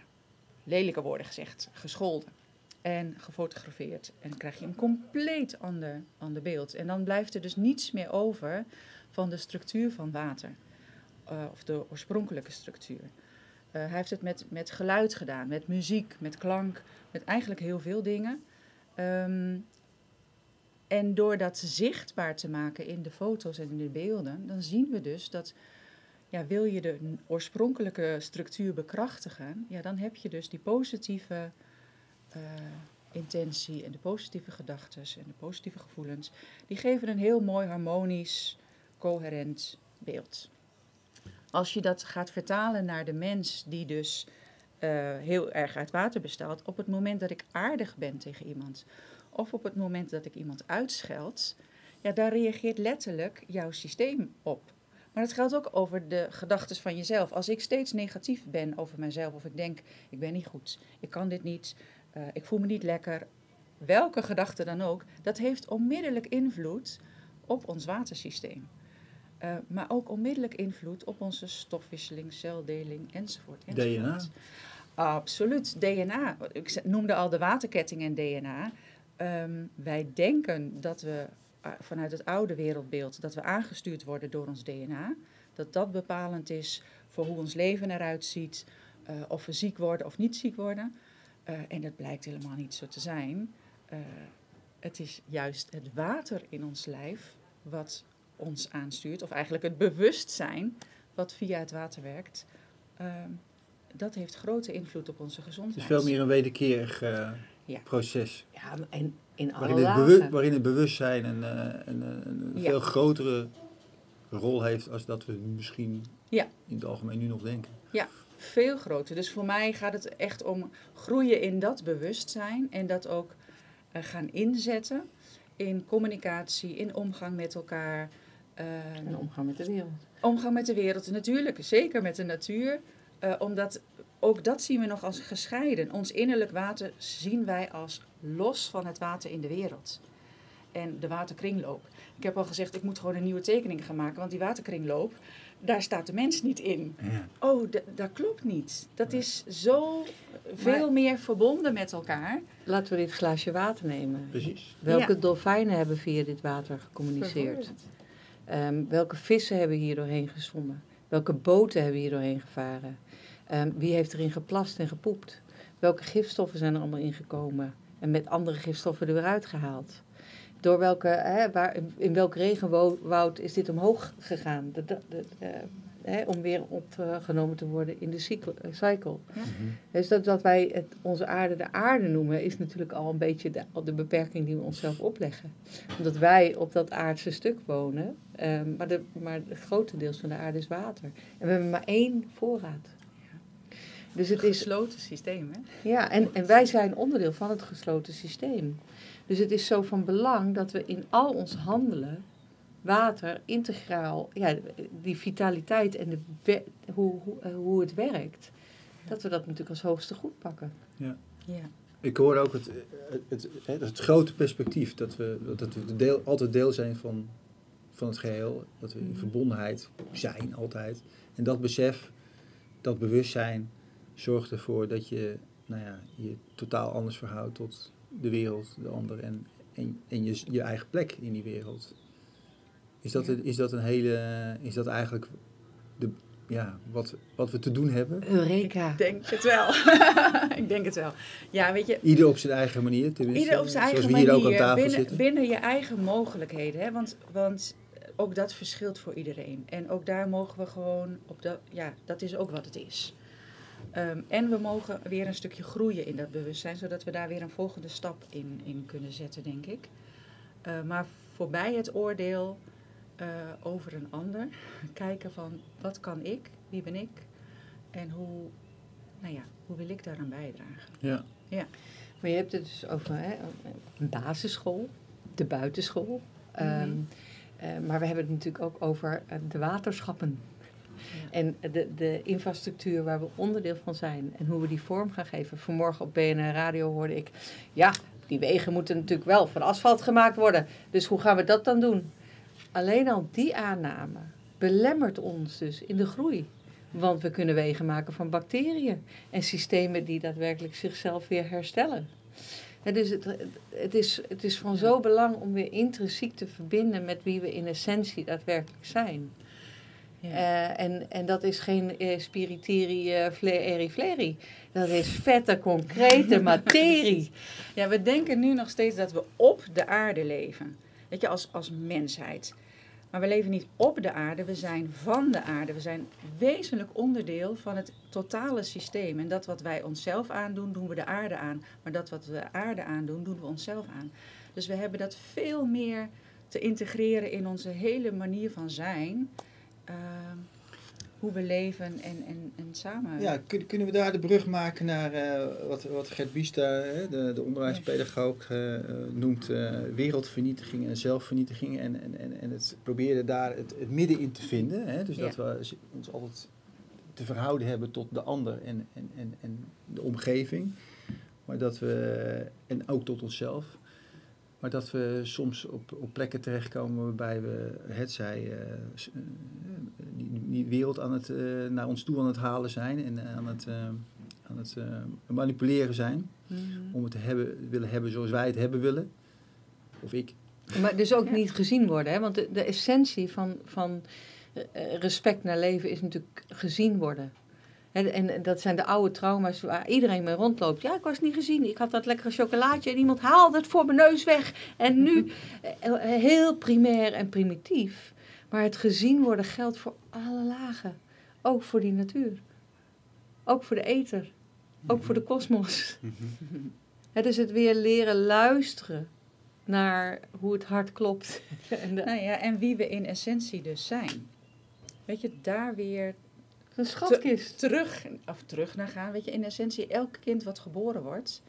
lelijke woorden gezegd, gescholden en gefotografeerd. En dan krijg je een compleet ander, ander beeld. En dan blijft er dus niets meer over van de structuur van water. Eh, of de oorspronkelijke structuur. Eh, hij heeft het met, met geluid gedaan, met muziek, met klank, met eigenlijk heel veel dingen. Ehm, en door dat zichtbaar te maken in de foto's en in de beelden, dan zien we dus dat, ja, wil je de oorspronkelijke structuur bekrachtigen, ja, dan heb je dus die positieve eh, intentie en de positieve gedachten en de positieve gevoelens. Die geven een heel mooi harmonisch, coherent beeld. Als je dat gaat vertalen naar de mens die dus eh, heel erg uit water bestaat, op het moment dat ik aardig ben tegen iemand, of op het moment dat ik iemand uitscheld, ja, daar reageert letterlijk jouw systeem op. Maar dat geldt ook over de gedachten van jezelf. Als ik steeds negatief ben over mezelf, of ik denk, ik ben niet goed, ik kan dit niet, eh, ik voel me niet lekker, welke gedachte dan ook, dat heeft onmiddellijk invloed op ons watersysteem. Eh, maar ook onmiddellijk invloed op onze stofwisseling, celdeling enzovoort. enzovoort. DNA. Absoluut, DNA. Ik noemde al de waterketting en DNA. Ehm, wij denken dat we eh, vanuit het oude wereldbeeld dat we aangestuurd worden door ons DNA. Dat dat bepalend is voor hoe ons leven eruit ziet, of we ziek worden of niet ziek worden. Eh, en dat blijkt helemaal niet zo te zijn. Eh, het is juist het water in ons lijf wat ons aanstuurt, of eigenlijk het bewustzijn wat via het water werkt. Ehm, dat heeft grote invloed op onze Het gezondheid. is veel meer een wederkerig eh, Ja. proces. Ja, en in alle Waarin het, lagen. bewu- waarin het bewustzijn een, een, een, Ja. veel grotere rol heeft als dat we misschien Ja. in het algemeen nu nog denken. Veel groter. Dus voor mij gaat het echt om groeien in dat bewustzijn en dat ook eh, gaan inzetten in communicatie, in omgang met elkaar. En omgaan met de wereld. Omgang met de wereld, natuurlijk, zeker met de natuur. eh, omdat ook dat zien we nog als gescheiden. Ons innerlijk water zien wij als los van het water in de wereld. En de waterkringloop. Ik heb al gezegd, ik moet gewoon een nieuwe tekening gaan maken, want die waterkringloop, daar staat de mens niet in. Ja. Oh, dat klopt niet. Dat is zo veel meer verbonden met elkaar. Laten we dit glaasje water nemen. Precies. Welke Ja. dolfijnen hebben via dit water gecommuniceerd? Ehm, welke vissen hebben hier doorheen gezwommen? Welke boten hebben hier doorheen gevaren? Ehm, wie heeft erin geplast en gepoept? Welke gifstoffen zijn er allemaal ingekomen? En met andere gifstoffen er weer uitgehaald? Door welke, hè, waar, in welk regenwoud is dit omhoog gegaan? De, de, de, hè, om weer opgenomen te worden in de cycle. cycle. Ja. Dus dat, dat wij het, onze aarde de aarde noemen, is natuurlijk al een beetje de, de beperking die we onszelf opleggen. Omdat wij op dat aardse stuk wonen, ehm, maar, de, maar het grote deel van de aarde is water. En we hebben maar één voorraad. Dus het is... gesloten systeem, hè? Ja, en, en wij zijn onderdeel van het gesloten systeem. Dus het is zo van belang dat we in al ons handelen water integraal, ja, die vitaliteit en de, hoe, hoe, eh, hoe het werkt, dat we dat natuurlijk als hoogste goed pakken. Ja. ja. Ik hoor ook het, het, het, het, grote perspectief, dat we, dat we deel, altijd deel zijn van, van het geheel, dat we in mhm. verbondenheid zijn altijd. En dat besef, dat bewustzijn, zorgt ervoor dat je nou ja, je totaal anders verhoudt tot de wereld, de ander en, en, en je, je eigen plek in die wereld. Is dat, is dat een hele, is dat eigenlijk de, ja, wat, wat we te doen hebben? Eureka. Ik denk het wel. ik denk het wel. Ja, weet je. Ieder op zijn eigen manier, tenminste. Ieder op zijn eigen Zoals we hier manier, ook aan tafel binnen, zitten. binnen je eigen mogelijkheden. Hè? Want, want ook dat verschilt voor iedereen. En ook daar mogen we gewoon op dat, ja, dat is ook wat het is. Um, en we mogen weer een stukje groeien in dat bewustzijn, zodat we daar weer een volgende stap in, in kunnen zetten, denk ik. Uh, maar voorbij het oordeel uh, over een ander, kijken van wat kan ik, wie ben ik en hoe, nou ja, hoe wil ik daaraan bijdragen. Ja. ja. Maar je hebt het dus over hè, een basisschool, de buitenschool. Mm -hmm. um, uh, maar we hebben het natuurlijk ook over de waterschappen. En de, de infrastructuur waar we onderdeel van zijn en hoe we die vorm gaan geven. Vanmorgen op BNR Radio hoorde ik, ja, die wegen moeten natuurlijk wel van asfalt gemaakt worden. Dus hoe gaan we dat dan doen? Alleen al die aanname belemmert ons dus in de groei. Want we kunnen wegen maken van bacteriën en systemen die daadwerkelijk zichzelf weer herstellen. En dus het, het, is, het is van zo belang om weer intrinsiek te verbinden met wie we in essentie daadwerkelijk zijn. Ja. Uh, en, en dat is geen uh, spiritiri uh, fleri fleri. Dat is vette, concrete materie. Ja, we denken nu nog steeds dat we op de aarde leven. Weet je, als, als mensheid. Maar we leven niet op de aarde, we zijn van de aarde. We zijn wezenlijk onderdeel van het totale systeem. En dat wat wij onszelf aandoen, doen we de aarde aan. Maar dat wat we de aarde aandoen, doen we onszelf aan. Dus we hebben dat veel meer te integreren in onze hele manier van zijn. Uh, hoe we leven en, en, en samen. Ja, kun, kunnen we daar de brug maken naar uh, wat, wat Gert Biesta, de, de onderwijspedagoog, uh, noemt uh, wereldvernietiging en zelfvernietiging. En, en, en, en het probeerde daar het, het midden in te vinden. Hè? Dus ja. dat we ons altijd te verhouden hebben tot de ander en, en, en, en de omgeving. Maar dat we, en ook tot onszelf. Maar dat we soms op, op plekken terechtkomen waarbij we het zij uh, die, die, wereld aan het, uh, naar ons toe aan het halen zijn en aan het, uh, aan het manipuleren zijn. Mm-hmm. Om het te hebben, willen hebben zoals wij het hebben willen. Of ik. Maar dus ook ja. niet gezien worden, hè? want de, de essentie van, van respect naar leven is natuurlijk gezien worden. En, en, dat zijn de oude trauma's waar iedereen mee rondloopt. Ja, ik was niet gezien. Ik had dat lekkere chocolaatje en iemand haalde het voor mijn neus weg. En nu heel primair en primitief. Maar het gezien worden geldt voor alle lagen. Ook voor die natuur. Ook voor de ether. Ook voor de kosmos. Het is het weer leren luisteren naar hoe het hart klopt. en, de... nou ja, en wie we in essentie dus zijn. Weet je, daar weer een schatkist. Te, terug, of terug naar gaan. Weet je, in essentie, elk kind wat geboren wordt,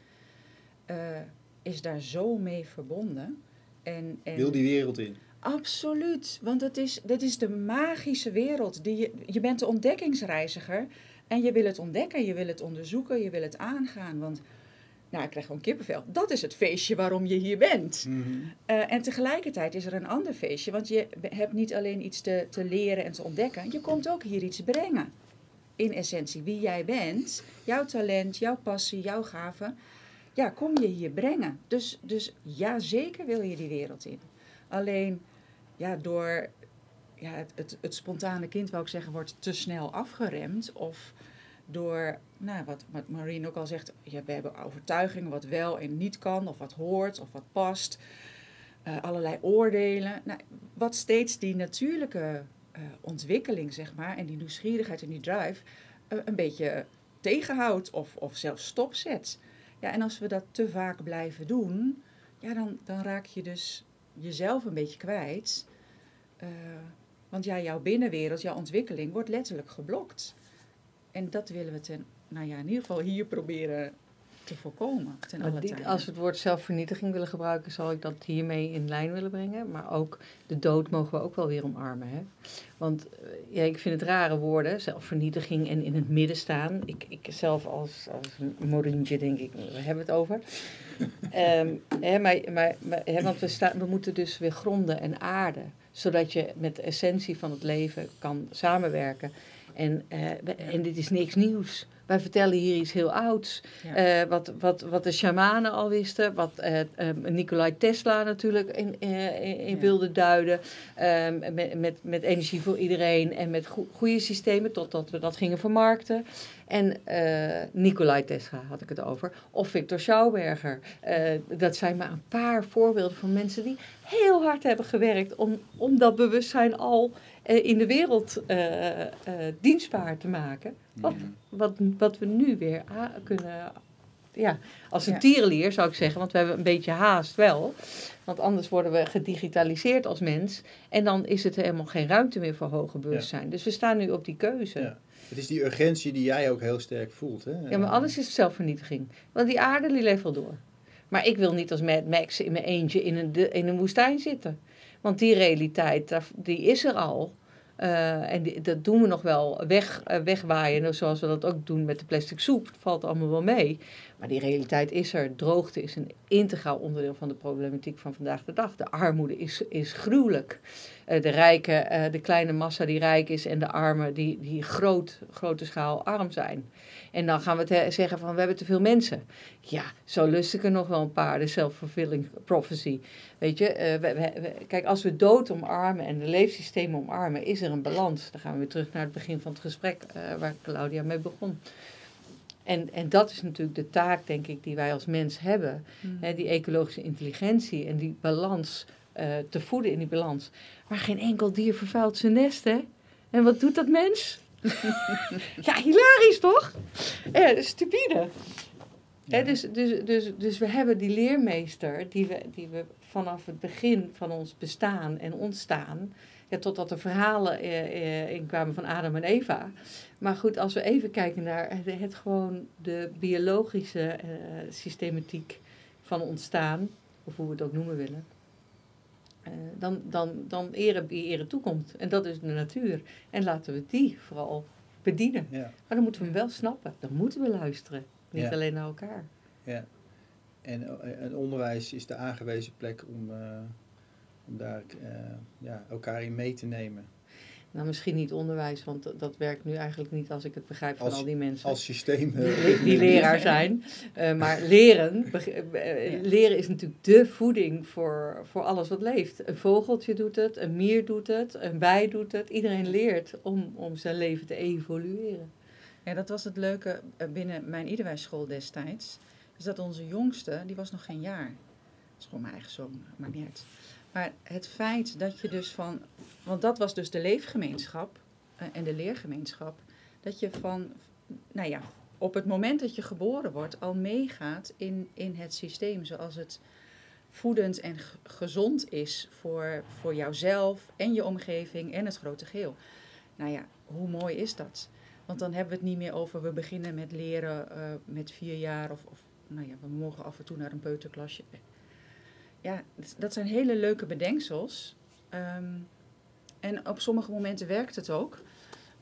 uh, is daar zo mee verbonden. En, en Wil die wereld in? Absoluut, want het is, dat is de magische wereld. Die je, je bent de ontdekkingsreiziger en je wil het ontdekken, je wil het onderzoeken, je wil het aangaan. Want, nou, ik krijg gewoon kippenvel. Dat is het feestje waarom je hier bent. Mm-hmm. Uh, en tegelijkertijd is er een ander feestje, want je hebt niet alleen iets te, te leren en te ontdekken, je komt ook hier iets brengen. In essentie, wie jij bent, jouw talent, jouw passie, jouw gaven, ja, kom je hier brengen. Dus, dus ja, zeker wil je die wereld in. Alleen, ja, door ja, het, het, het spontane kind, wou ik zeggen, wordt te snel afgeremd. Of door, nou, wat, wat Marine ook al zegt, ja, we hebben overtuigingen wat wel en niet kan, of wat hoort, of wat past. Uh, allerlei oordelen. Nou, wat steeds die natuurlijke uh, ontwikkeling, zeg maar, en die nieuwsgierigheid en die drive uh, een beetje tegenhoudt of, of zelfs stopzet. Ja, en als we dat te vaak blijven doen, ja, dan, dan raak je dus jezelf een beetje kwijt. want ja, jouw binnenwereld, jouw ontwikkeling wordt letterlijk geblokt. En dat willen we ten, nou ja, in ieder geval hier proberen te voorkomen. Ten alle die, als we het woord zelfvernietiging willen gebruiken, zal ik dat hiermee in lijn willen brengen. Maar ook de dood mogen we ook wel weer omarmen. Hè? Want eh, ja, ik vind het rare woorden, zelfvernietiging en in het midden staan. Ik, ik zelf als, als Morientje denk ik, we hebben het over. um, hè, maar, maar, maar, hè, want we, staan, we moeten dus weer gronden en aarden. Zodat je met de essentie van het leven kan samenwerken. En, uh, en dit is niks nieuws. Wij vertellen hier iets heel ouds. Ja. Uh, wat, wat, wat de shamanen al wisten, wat uh, Nikolai Tesla natuurlijk in, in, ja. wilde duiden. Um, met, met, met energie voor iedereen en met go goede systemen, totdat we dat gingen vermarkten. En uh, Nikolai Tesla had ik het over. Of Victor Schauberger. dat zijn maar een paar voorbeelden van mensen die heel hard hebben gewerkt om, om dat bewustzijn al in de wereld uh, uh, dienstbaar te maken. Wat, ja. wat, wat we nu weer kunnen. Ja, als een ja. tierenlier zou ik zeggen, want we hebben een beetje haast wel. Want anders worden we gedigitaliseerd als mens. En dan is het helemaal geen ruimte meer voor hoger bewustzijn. Ja. Dus we staan nu op die keuze. Het is die urgentie die jij ook heel sterk voelt. Hè? Ja, maar alles is zelfvernietiging. Want die aarde die leeft wel door. Maar ik wil niet als Mad Max in mijn eentje in een, in een woestijn zitten. Want die realiteit, die is er al. Uh, en dat doen we nog wel weg, uh, wegwaaien, zoals we dat ook doen met de plastic soep. Het valt allemaal wel mee. Maar die realiteit is er. Droogte is een integraal onderdeel van de problematiek van vandaag de dag. De armoede is, is gruwelijk. Uh, de rijke, de kleine massa die rijk is en de armen die, die groot, grote schaal arm zijn. En dan gaan we zeggen van we hebben te veel mensen. Ja, zo lust ik er nog wel een paar, de self-fulfilling prophecy. Weet je, uh, we, we, kijk, als we dood omarmen en de leefsystemen omarmen, is er een balans. Dan gaan we weer terug naar het begin van het gesprek waar Claudia mee begon. En, en dat is natuurlijk de taak, denk ik, die wij als mens hebben. Mm. Hè, die ecologische intelligentie en die balans uh, te voeden in die balans. Maar geen enkel dier vervuilt zijn nest, hè? En wat doet dat mens? ja, hilarisch toch? Ja, stupide. Ja. He, dus, dus, dus, dus we hebben die leermeester die we, die we vanaf het begin van ons bestaan en ontstaan, ja, totdat er verhalen eh, eh, inkwamen van Adam en Eva. Maar goed, als we even kijken naar het, het gewoon de biologische eh, systematiek van ontstaan, of hoe we het ook noemen willen, uh, dan, dan, dan ere wie ere toekomt. En dat is de natuur. En laten we die vooral bedienen. Ja. Maar dan moeten we hem wel snappen. Dan moeten we luisteren. Niet ja. alleen naar elkaar. Ja. En, en onderwijs is de aangewezen plek om, uh, om daar ja, elkaar in mee te nemen. Nou, misschien niet onderwijs, want dat, dat werkt nu eigenlijk niet als ik het begrijp van als, al die mensen. Als systeem. Die, die leraar zijn. Uh, maar leren, uh, leren is natuurlijk de voeding voor, voor alles wat leeft. Een vogeltje doet het, een mier doet het, een bij doet het. Iedereen leert om, om zijn leven te evolueren. Ja, dat was het leuke binnen mijn Iederwijsschool destijds. Is dat onze jongste, die was nog geen jaar. Dat is gewoon mijn eigen zoon, maakt niet uit. Maar het feit dat je dus van, want dat was dus de leefgemeenschap uh, en de leergemeenschap, dat je van, nou ja, op het moment dat je geboren wordt al meegaat in, in het systeem zoals het voedend en gezond is voor, voor jouzelf en je omgeving en het grote geheel. Nou ja, hoe mooi is dat? Want dan hebben we het niet meer over we beginnen met leren uh, met vier jaar of, of nou ja, we mogen af en toe naar een peuterklasje ja, dat zijn hele leuke bedenksels. Um, en op sommige momenten werkt het ook.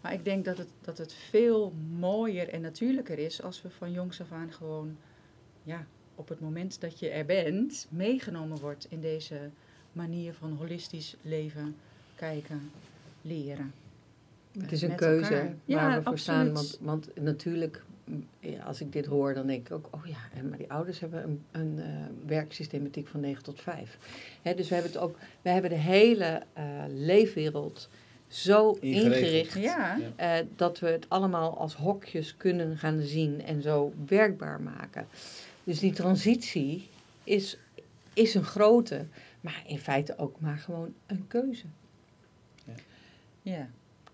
Maar ik denk dat het, dat het veel mooier en natuurlijker is als we van jongs af aan gewoon, ja, op het moment dat je er bent, meegenomen wordt in deze manier van holistisch leven, kijken, leren. Het is een keuze elkaar. waar ja, we voor absoluut. staan. Want, want natuurlijk als ik dit hoor, dan denk ik ook, oh ja, maar die ouders hebben een, een uh, werksystematiek van 9 tot 5. Hè, dus we hebben het ook, we hebben de hele uh, leefwereld zo ingericht Ja, Ja. eh, dat we het allemaal als hokjes kunnen gaan zien en zo werkbaar maken. Dus die transitie is, is een grote, maar in feite ook maar gewoon een keuze. ja.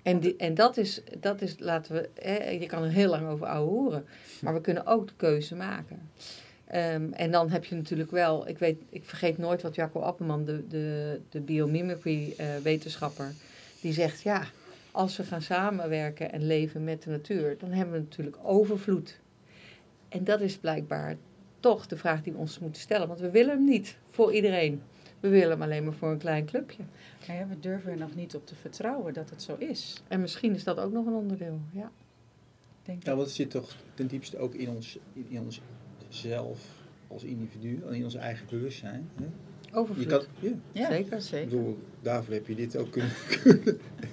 En, die, en dat, is, dat is, laten we, hè, je kan er heel lang over horen, maar we kunnen ook de keuze maken. Ehm, en dan heb je natuurlijk wel, ik, weet, ik vergeet nooit wat Jacco Appelman, de, de, de biomimicry-wetenschapper, die zegt, ja, als we gaan samenwerken en leven met de natuur, dan hebben we natuurlijk overvloed. En dat is blijkbaar toch de vraag die we ons moeten stellen, want we willen hem niet voor iedereen. We willen hem alleen maar voor een klein clubje. Nou ja, we durven er nog niet op te vertrouwen dat het zo is. En misschien is dat ook nog een onderdeel, ja. Denk ik. Ja, want het zit toch ten diepste ook in ons, in, in ons zelf als individu, in ons eigen bewustzijn. Hè? Je Overvloed. kan, ja, ja, zeker. ik zeker. bedoel, daarvoor heb je dit ook kunnen,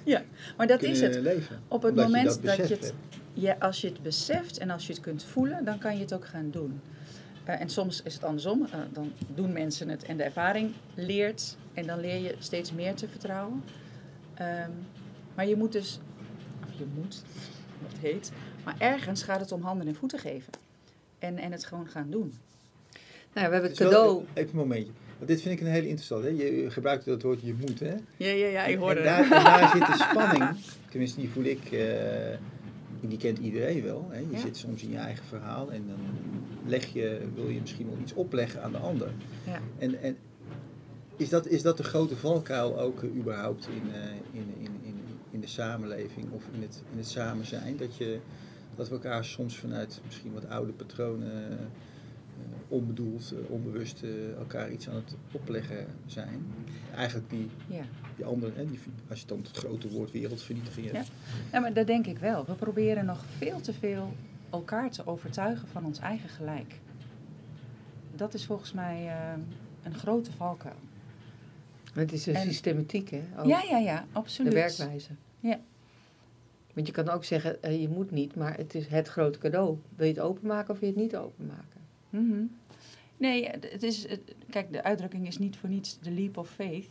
Maar dat is het. leven. Op het Omdat moment dat dat, je het, hebt. ja, als je het beseft en als je het kunt voelen, dan kan je het ook gaan doen. Eh, en soms is het andersom. Eh, dan doen mensen het en de ervaring leert. En dan leer je steeds meer te vertrouwen. Ehm, maar je moet dus, of je moet, wat heet. Maar ergens gaat het om handen en voeten geven. En, en het gewoon gaan doen. Nou, we hebben Het wel- cadeau. Even een momentje. Want dit vind ik een hele interessante. Hè? Je gebruikt dat woord je moet. Hè? Ja, ja, ja, ik hoorde en, daar, en daar zit de spanning. Tenminste, die voel ik. eh, en die kent iedereen wel. Hè? Je Ja. zit soms in je eigen verhaal. En dan leg je, wil je misschien wel iets opleggen aan de ander. Ja. En, en is, dat, is dat de grote valkuil ook eh, überhaupt in, eh, in, in, in, in de samenleving of in het, in het samen zijn? Dat, je, dat we elkaar soms vanuit misschien wat oude patronen, onbedoeld, eh, onbewust eh, elkaar iets aan het opleggen zijn. Eigenlijk die, Ja. die andere, hè, die, als je dan het grote woord wereldvernietiging hebt. Ja, maar dat denk ik wel. We proberen nog veel te veel elkaar te overtuigen van ons eigen gelijk. Dat is volgens mij eh, een grote valkuil. Het is de En- systematiek, hè? ook. Ja, ja, ja, de absoluut. werkwijze. Ja. Want je kan ook zeggen, eh, je moet niet, maar het is het grote cadeau. Wil je het openmaken of wil je het niet openmaken? Mhm. Nee, het is, het- kijk, de uitdrukking is niet voor niets de leap of faith.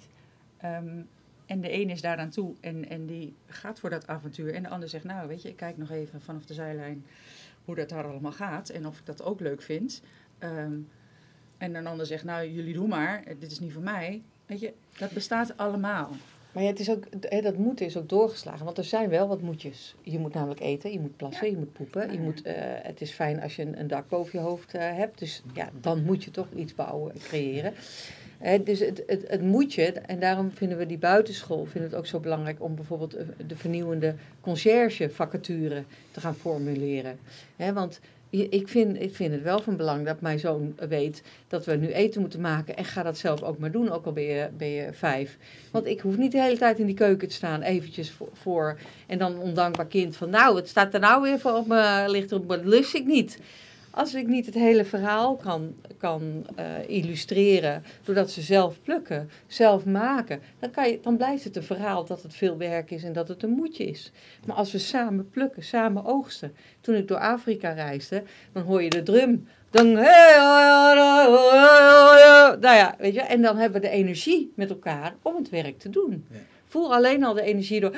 Ehm, en de een is daaraan toe en, en die gaat voor dat avontuur. En de ander zegt, nou weet je, ik kijk nog even vanaf de zijlijn hoe dat daar allemaal gaat. En of ik dat ook leuk vind. Ehm, en een ander zegt, nou jullie doen maar, dit is niet voor mij. Weet je, dat bestaat allemaal. Maar ja, het is ook, dat moeten is ook doorgeslagen, want er zijn wel wat moetjes. Je moet namelijk eten, je moet plassen, je moet poepen. Je moet, eh, het is fijn als je een, een dak boven je hoofd eh, hebt, dus ja, dan moet je toch iets bouwen, creëren. Hè, dus het, het, het moet je, en daarom vinden we die buitenschool vinden het ook zo belangrijk om bijvoorbeeld eh, de vernieuwende conciërge vacature te gaan formuleren. Hè, want ik vind, ik vind het wel van belang dat mijn zoon weet dat we nu eten moeten maken. En ga dat zelf ook maar doen, ook al ben je, ben je vijf. Want ik hoef niet de hele tijd in die keuken te staan, eventjes voor. en dan ondankbaar kind van, nou, het staat er nou weer voor op me, ligt op dat lust ik niet. Als ik niet het hele verhaal kan, kan eh, illustreren, doordat ze zelf plukken, zelf maken, dan, kan je, dan blijft het een verhaal dat het veel werk is en dat het een moedje is. Maar als we samen plukken, samen oogsten. Toen ik door Afrika reisde, dan hoor je de drum. Dan, nou ja, weet je, en dan hebben we de energie met elkaar om het werk te doen. Voel alleen al de energie door,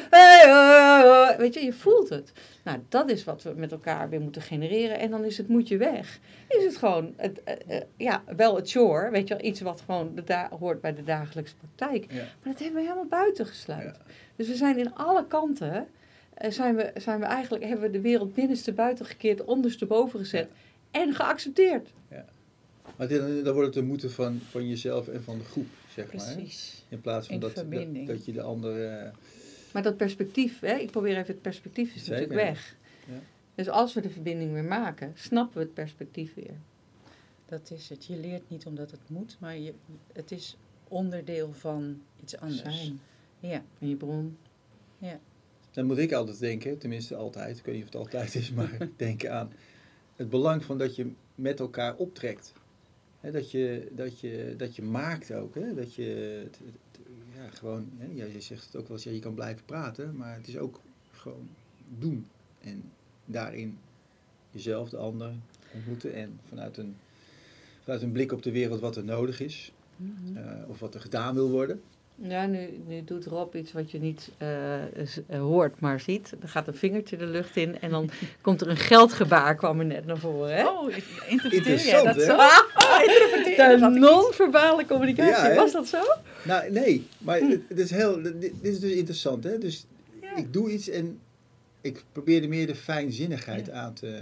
weet je, je voelt het. Nou, dat is wat we met elkaar weer moeten genereren. En dan is het moedje weg. Is het gewoon, het, eh, eh, ja, wel het chore, weet je iets wat gewoon hoort bij de dagelijkse praktijk. Ja. Maar dat hebben we helemaal buiten gesluit. Ja. Dus we zijn in alle kanten, eh, zijn we, zijn we eigenlijk, hebben we de wereld binnenste buiten gekeerd, onderste boven gezet en geaccepteerd. Maar dit- dan wordt het de moeten van, van jezelf en van de groep, zeg maar. Precies. In plaats van In dat, dat, verbinding. dat je de ander... eh, Maar dat perspectief, hè, ik probeer even het perspectief, is Zeker. natuurlijk weg. Ja. Dus als we de verbinding weer maken, snappen we het perspectief weer. Dat is het. Je leert niet omdat het moet, maar je, het is onderdeel van iets anders. Zijn. Ja, In je bron. Dan moet ik altijd denken, tenminste altijd, ik weet niet of het altijd is, maar denken aan het belang van dat je met elkaar optrekt. Hè, dat, je, dat, je, dat je maakt ook. Hè? Dat je ja, gewoon, hè? Ja, je zegt het ook wel eens, ja, je kan blijven praten, maar het is ook gewoon doen. En daarin jezelf, de ander ontmoeten en vanuit een, vanuit een blik op de wereld wat er nodig is. Mhm. eh, of wat er gedaan wil worden. Ja, nu, nu doet Rob iets wat je niet uh, hoort, maar ziet. Er gaat een vingertje de lucht in en dan komt er een geldgebaar, kwam er net naar voren. Hè? Oh, interpreteer jij dat zo? De non-verbale communicatie, ja, was dat zo? Nou, nee, maar hm. het, is heel, dit, is dus interessant. Hè? Dus ja. ik doe iets en ik probeerde meer de fijnzinnigheid aan te...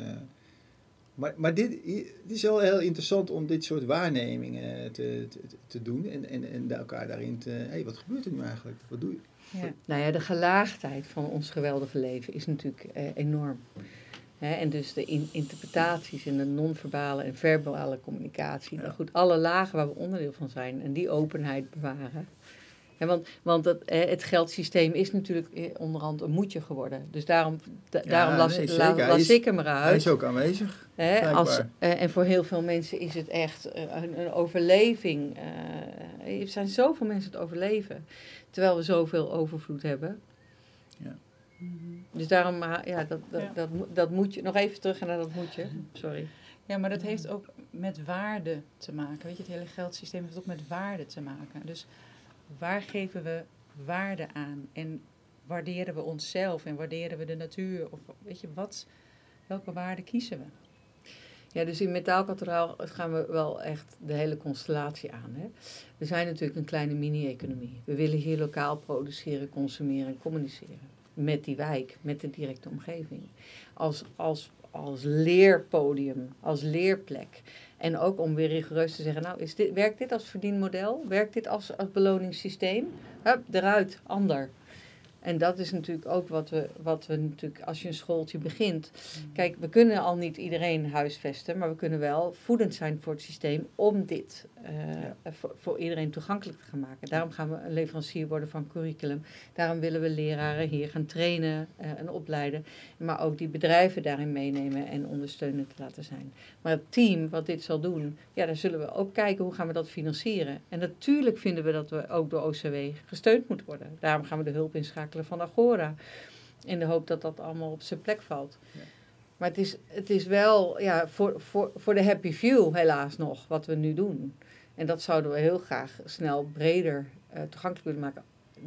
Maar, maar dit, het is wel heel interessant om dit soort waarnemingen te, te, te doen en, en, en elkaar daarin te... Hé, hey, wat gebeurt er nu eigenlijk? Wat doe je? Ja. Nou ja, de gelaagdheid van ons geweldige leven is natuurlijk eh, enorm. En dus de interpretaties in de non-verbale en verbale communicatie. Nou goed, alle lagen waar we onderdeel van zijn en die openheid bewaren want want het, het geldsysteem is natuurlijk eh, onderhand een moedje geworden. Dus daarom, daarom las, las ik hem eruit. Hij is ook aanwezig. als, eh, en voor heel veel mensen is het echt eh, een, een overleving. er zijn zoveel mensen het overleven. Terwijl we zoveel overvloed hebben. Ja. Dus daarom, ja, dat, dat, dat, dat moet je. Nog even terug naar dat moet je. Sorry. Ja, maar dat heeft ook met waarde te maken. Weet je, het hele geldsysteem heeft ook met waarde te maken. Dus waar geven we waarde aan? En waarderen we onszelf en waarderen we de natuur? Of weet je, wat, welke waarde kiezen we? Ja, dus in metaalkathedraal gaan we wel echt de hele constellatie aan. Hè? We zijn natuurlijk een kleine mini-economie. We willen hier lokaal produceren, consumeren en communiceren. Met die wijk, met de directe omgeving. Als, als, als leerpodium, als leerplek. En ook om weer rigoureus te zeggen, nou, is dit, werkt dit als verdienmodel? Werkt dit als, als beloningssysteem? Hup, eruit, ander. En dat is natuurlijk ook wat we, wat we natuurlijk, als je een schooltje begint. Mm. Kijk, we kunnen al niet iedereen huisvesten, maar we kunnen wel voedend zijn voor het systeem om dit uh, voor, voor, iedereen toegankelijk te gaan maken. Daarom gaan we een leverancier worden van curriculum. Daarom willen we leraren hier gaan trainen uh, en opleiden. Maar ook die bedrijven daarin meenemen en ondersteunend te laten zijn. Maar het team wat dit zal doen, ja, daar zullen we ook kijken hoe gaan we dat financieren. En natuurlijk vinden we dat we ook door OCW gesteund moeten worden. Daarom gaan we de hulp inschakelen van Agora. In de hoop dat dat allemaal op zijn plek valt. Ja. Maar het is, het is wel ja, voor, voor, voor de happy few helaas nog wat we nu doen. En dat zouden we heel graag snel breder uh, toegankelijk willen maken.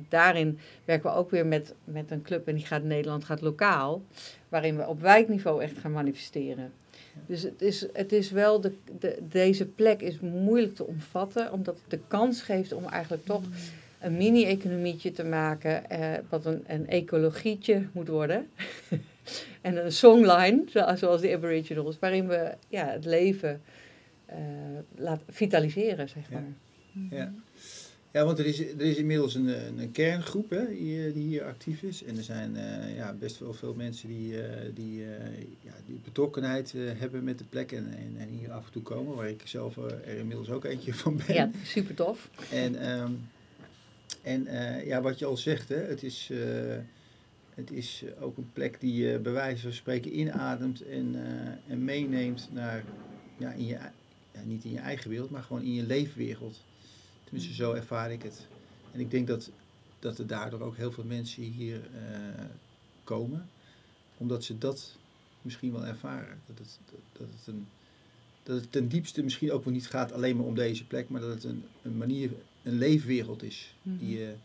Daarin werken we ook weer met, met een club en die gaat Nederland gaat lokaal. Waarin we op wijkniveau echt gaan manifesteren. Dus het is, het is wel, de, de, deze plek is moeilijk te omvatten, omdat het de kans geeft om eigenlijk toch mm een mini-economietje te maken, eh, wat een, een ecologietje moet worden. en een songline, zoals de Aboriginals, waarin we ja, het leven uh, laten vitaliseren, zeg maar. Ja, ja. ja want er is, er is inmiddels een, een kerngroep hè, die, die hier actief is. En er zijn uh, ja, best wel veel mensen die, uh, die, ja, die betrokkenheid hebben met de plek en, en, en, hier af en toe komen, waar ik zelf er inmiddels ook eentje van ben. Ja, super tof. En um, en uh, ja, wat je al zegt, hè, het, is, uh, het is ook een plek die je bij wijze van spreken inademt en, en meeneemt naar, ja, in je, ja, niet in je eigen wereld, maar gewoon in je leefwereld. Tenminste, zo ervaar ik het. En ik denk dat, dat er daardoor ook heel veel mensen hier komen, omdat ze dat misschien wel ervaren. Dat het, dat, dat het een dat het ten diepste misschien ook wel niet gaat alleen maar om deze plek, maar dat het een, een manier een leefwereld is. die, mhm. je,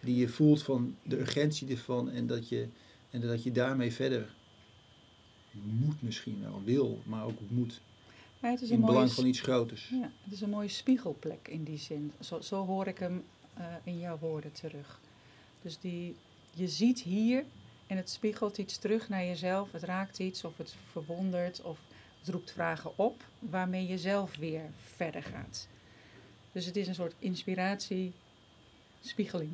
die je voelt van de urgentie ervan en dat je, en dat je daarmee verder moet misschien wel, wil, maar ook moet. Ja, het is in het belang van iets groters. Ja, het is een mooie spiegelplek in die zin. Zo, zo hoor ik hem uh, in jouw woorden terug. Dus die, je ziet hier en het spiegelt iets terug naar jezelf. Het raakt iets of het verwondert of het roept vragen op waarmee je zelf weer verder gaat. Dus het is een soort inspiratie, spiegeling.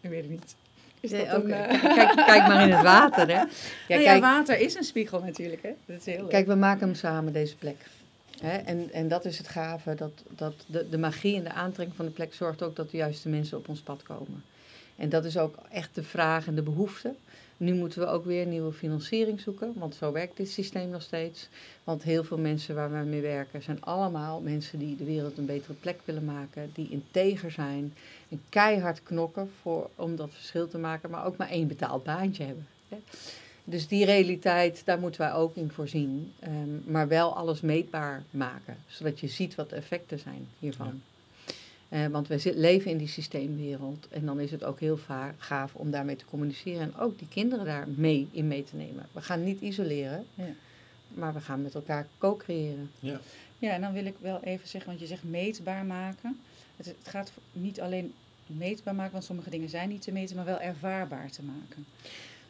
Ik weet het niet. Is dat een, uh... kijk, kijk, maar in het water, hè? Ja, nou ja, water is een spiegel natuurlijk, hè? Dat is heel kijk, we maken hem samen, deze plek. Hè? En, en dat is het gave, dat, dat de, de magie en de aantrekking van de plek zorgt ook dat de juiste mensen op ons pad komen. En dat is ook echt de vraag en de behoefte. Nu moeten we ook weer nieuwe financiering zoeken, want zo werkt dit systeem nog steeds. Want heel veel mensen waar we mee werken zijn allemaal mensen die de wereld een betere plek willen maken, die integer zijn en keihard knokken voor, om dat verschil te maken, maar ook maar één betaald baantje hebben. Dus die realiteit, daar moeten wij ook in voorzien. Um, maar wel alles meetbaar maken, zodat je ziet wat de effecten zijn hiervan. Eh, want wij zi- leven in die systeemwereld. En dan is het ook heel gaaf om daarmee te communiceren. En ook die kinderen daar mee in mee te nemen. We gaan niet isoleren, Ja. maar we gaan met elkaar co-creëren. Ja. Ja, en dan wil ik wel even zeggen, want je zegt meetbaar maken. Het, het gaat niet alleen meetbaar maken, want sommige dingen zijn niet te meten, maar wel ervaarbaar te maken.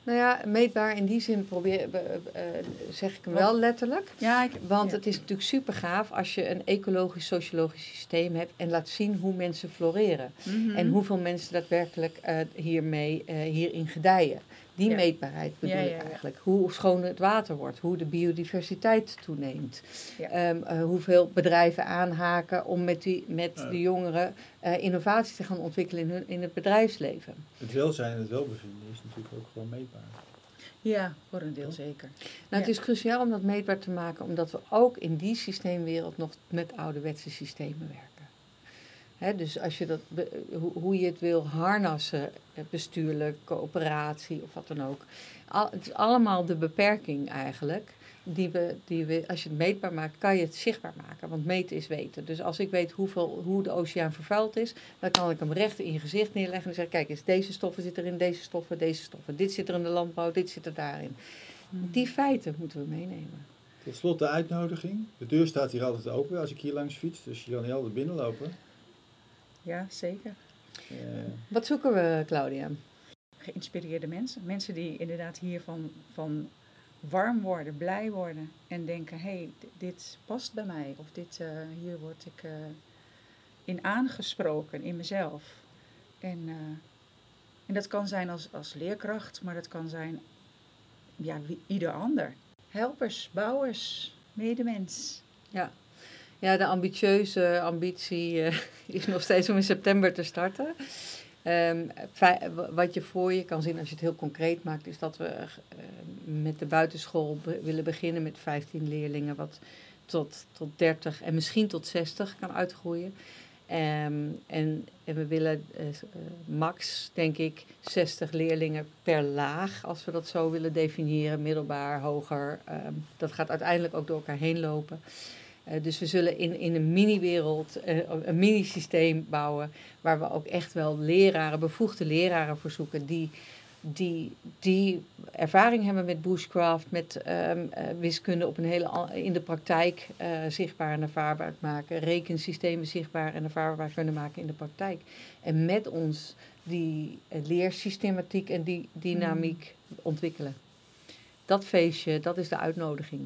Nou ja, meetbaar in die zin probeer, eh, eh, zeg ik hem wel letterlijk. Ja, ik, Want ja. het is natuurlijk super gaaf als je een ecologisch-sociologisch systeem hebt en laat zien hoe mensen floreren. Mhm. En hoeveel mensen daadwerkelijk eh, hiermee, hierin gedijen. Die Ja. meetbaarheid bedoel Ja, ik ja, eigenlijk. Hoe schoon het water wordt, hoe de biodiversiteit toeneemt. Ja. Ehm, eh, hoeveel bedrijven aanhaken om met, die, met Ja. de jongeren eh, innovaties te gaan ontwikkelen in, hun, in het bedrijfsleven. Het welzijn en het welbevinden is natuurlijk ook gewoon meetbaar. Ja, voor een deel zeker. Nou, het is cruciaal om dat meetbaar te maken, omdat we ook in die systeemwereld nog met ouderwetse systemen werken. Hè, dus als je dat, hoe, hoe je het wil harnassen, eh, bestuurlijk, coöperatie of wat dan ook. Al, het is allemaal de beperking eigenlijk. Die we, die we, als je het meetbaar maakt, kan je het zichtbaar maken. Want meten is weten. Dus als ik weet hoeveel, hoe de oceaan vervuild is, dan kan ik hem recht in je gezicht neerleggen en zeggen: kijk eens, deze stoffen zitten erin, deze stoffen, deze stoffen. Dit zit er in de landbouw, dit zit er daarin. Die feiten moeten we meenemen. Tot slot de uitnodiging. De deur staat hier altijd open als ik hier langs fiets, dus je kan heel altijd binnenlopen. Ja, zeker. Eh, Wat zoeken we, Claudia? Geïnspireerde mensen. Mensen die inderdaad hiervan van warm worden, blij worden. En denken, hé, hey, dit past bij mij. Of dit, eh, hier word ik eh, in aangesproken, in mezelf. En, en dat kan zijn als, als leerkracht, maar dat kan zijn ja, wie, ieder ander. Helpers, bouwers, medemens. Ja. Ja, de ambitieuze ambitie eh, is nog steeds om in september te starten. Ehm, wat je voor je kan zien als je het heel concreet maakt, is dat we eh, met de buitenschool willen beginnen met 15 leerlingen, wat tot, tot 30 en misschien tot 60 kan uitgroeien. Ehm, en, en we willen eh, max, denk ik, 60 leerlingen per laag, als we dat zo willen definiëren, middelbaar, hoger. Ehm, dat gaat uiteindelijk ook door elkaar heen lopen. Eh, dus we zullen in, in een mini-wereld, eh, een mini-systeem bouwen, waar we ook echt wel leraren, bevoegde leraren voor zoeken, die, die, die ervaring hebben met bushcraft, met ehm, eh, wiskunde op een hele, in de praktijk eh, zichtbaar en ervaarbaar maken, rekensystemen zichtbaar en ervaarbaar kunnen maken in de praktijk. En met ons die leersystematiek en die dynamiek ontwikkelen. Dat feestje, dat is de uitnodiging.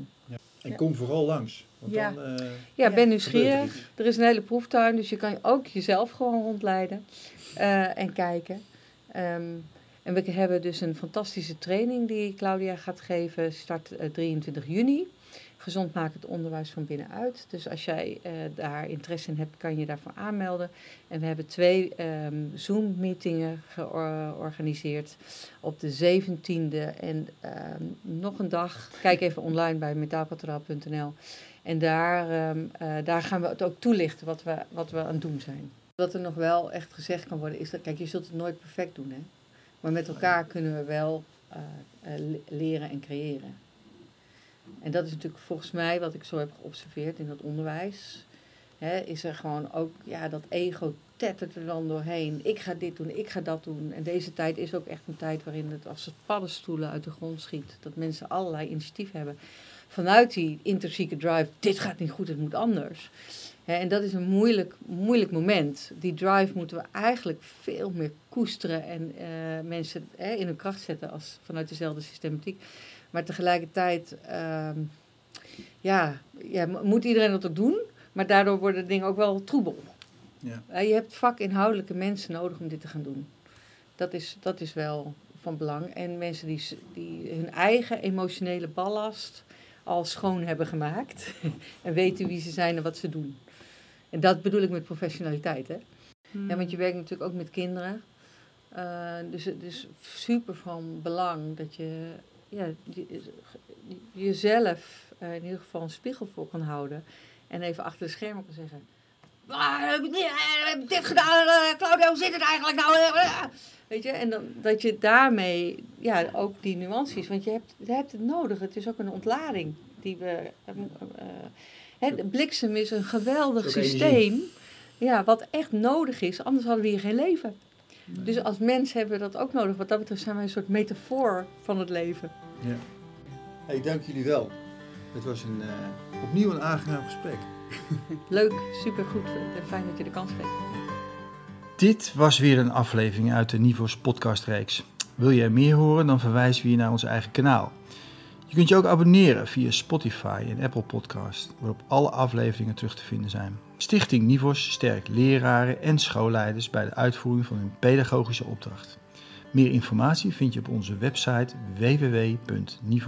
en Ja. kom vooral langs. Want Ja. dan eh, Ja, ben er nieuwsgierig. iets. Er is een hele proeftuin, dus je kan ook jezelf gewoon rondleiden eh, en kijken. Ehm, en we hebben dus een fantastische training die Claudia gaat geven. Start eh, 23 juni. Gezond makend onderwijs van binnenuit. Dus als jij eh, daar interesse in hebt, kan je daarvoor aanmelden. En we hebben twee ehm, Zoom-meetingen georganiseerd op de 17e en ehm, nog een dag. Kijk even online bij metaalkathedraal.nl. En daar, ehm, eh, daar gaan we het ook toelichten wat we, wat we aan het doen zijn. Wat er nog wel echt gezegd kan worden is dat, kijk, je zult het nooit perfect doen, hè. Maar met elkaar kunnen we wel eh, eh, le- leren en creëren. En dat is natuurlijk volgens mij wat ik zo heb geobserveerd in dat onderwijs. Hè, is er gewoon ook, ja, dat ego tettert er dan doorheen. Ik ga dit doen, ik ga dat doen. En deze tijd is ook echt een tijd waarin het als paddenstoelen uit de grond schiet. Dat mensen allerlei initiatief hebben vanuit die intrinsieke drive, dit gaat niet goed, het moet anders. En dat is een moeilijk, moeilijk moment. Die drive moeten we eigenlijk veel meer koesteren en eh, mensen in hun kracht zetten als vanuit dezelfde systematiek. Maar tegelijkertijd, ehm, ja, ja, mo- moet iedereen dat ook doen, maar daardoor worden dingen ook wel troebel. Ja. Je hebt vakinhoudelijke mensen nodig om dit te gaan doen. Dat is, dat is wel van belang. En mensen die, die hun eigen emotionele ballast al schoon hebben gemaakt. en weten wie ze zijn en wat ze doen. En dat bedoel ik met professionaliteit. Hè? Ja, want je werkt natuurlijk ook met kinderen. Eh, dus het is super van belang dat je ja, je- jezelf in ieder geval een spiegel voor kan houden. En even achter de schermen kan zeggen. "Ah, heb ik dit- eh, heb ik dit gedaan, eh, Claudia, hoe zit het eigenlijk nou? Eh, Weet je, en dan, dat je daarmee ja, ook die nuances, want je hebt, je hebt het nodig. Het is ook een ontlading die we. eh, eh, hè, bliksem is een geweldig systeem. Ja, wat echt nodig is, anders hadden we hier geen leven. Dus als mens hebben we dat ook nodig. Wat dat betreft zijn wij een soort metafoor van het leven. Ja. Hey, dank jullie wel. Het was een, eh, opnieuw een aangenaam gesprek. Leuk, supergoed. En Fijn dat je de kans geeft. Dit was weer een aflevering uit de Nivos podcastreeks. Wil er meer horen, dan verwijzen we je naar ons eigen kanaal. Je kunt je ook abonneren via Spotify en Apple Podcast, waarop alle afleveringen terug te vinden zijn. Stichting Nivos sterkt leraren en schoolleiders bij de uitvoering van hun pedagogische opdracht. Meer informatie vind je op onze website www.nivos.nl.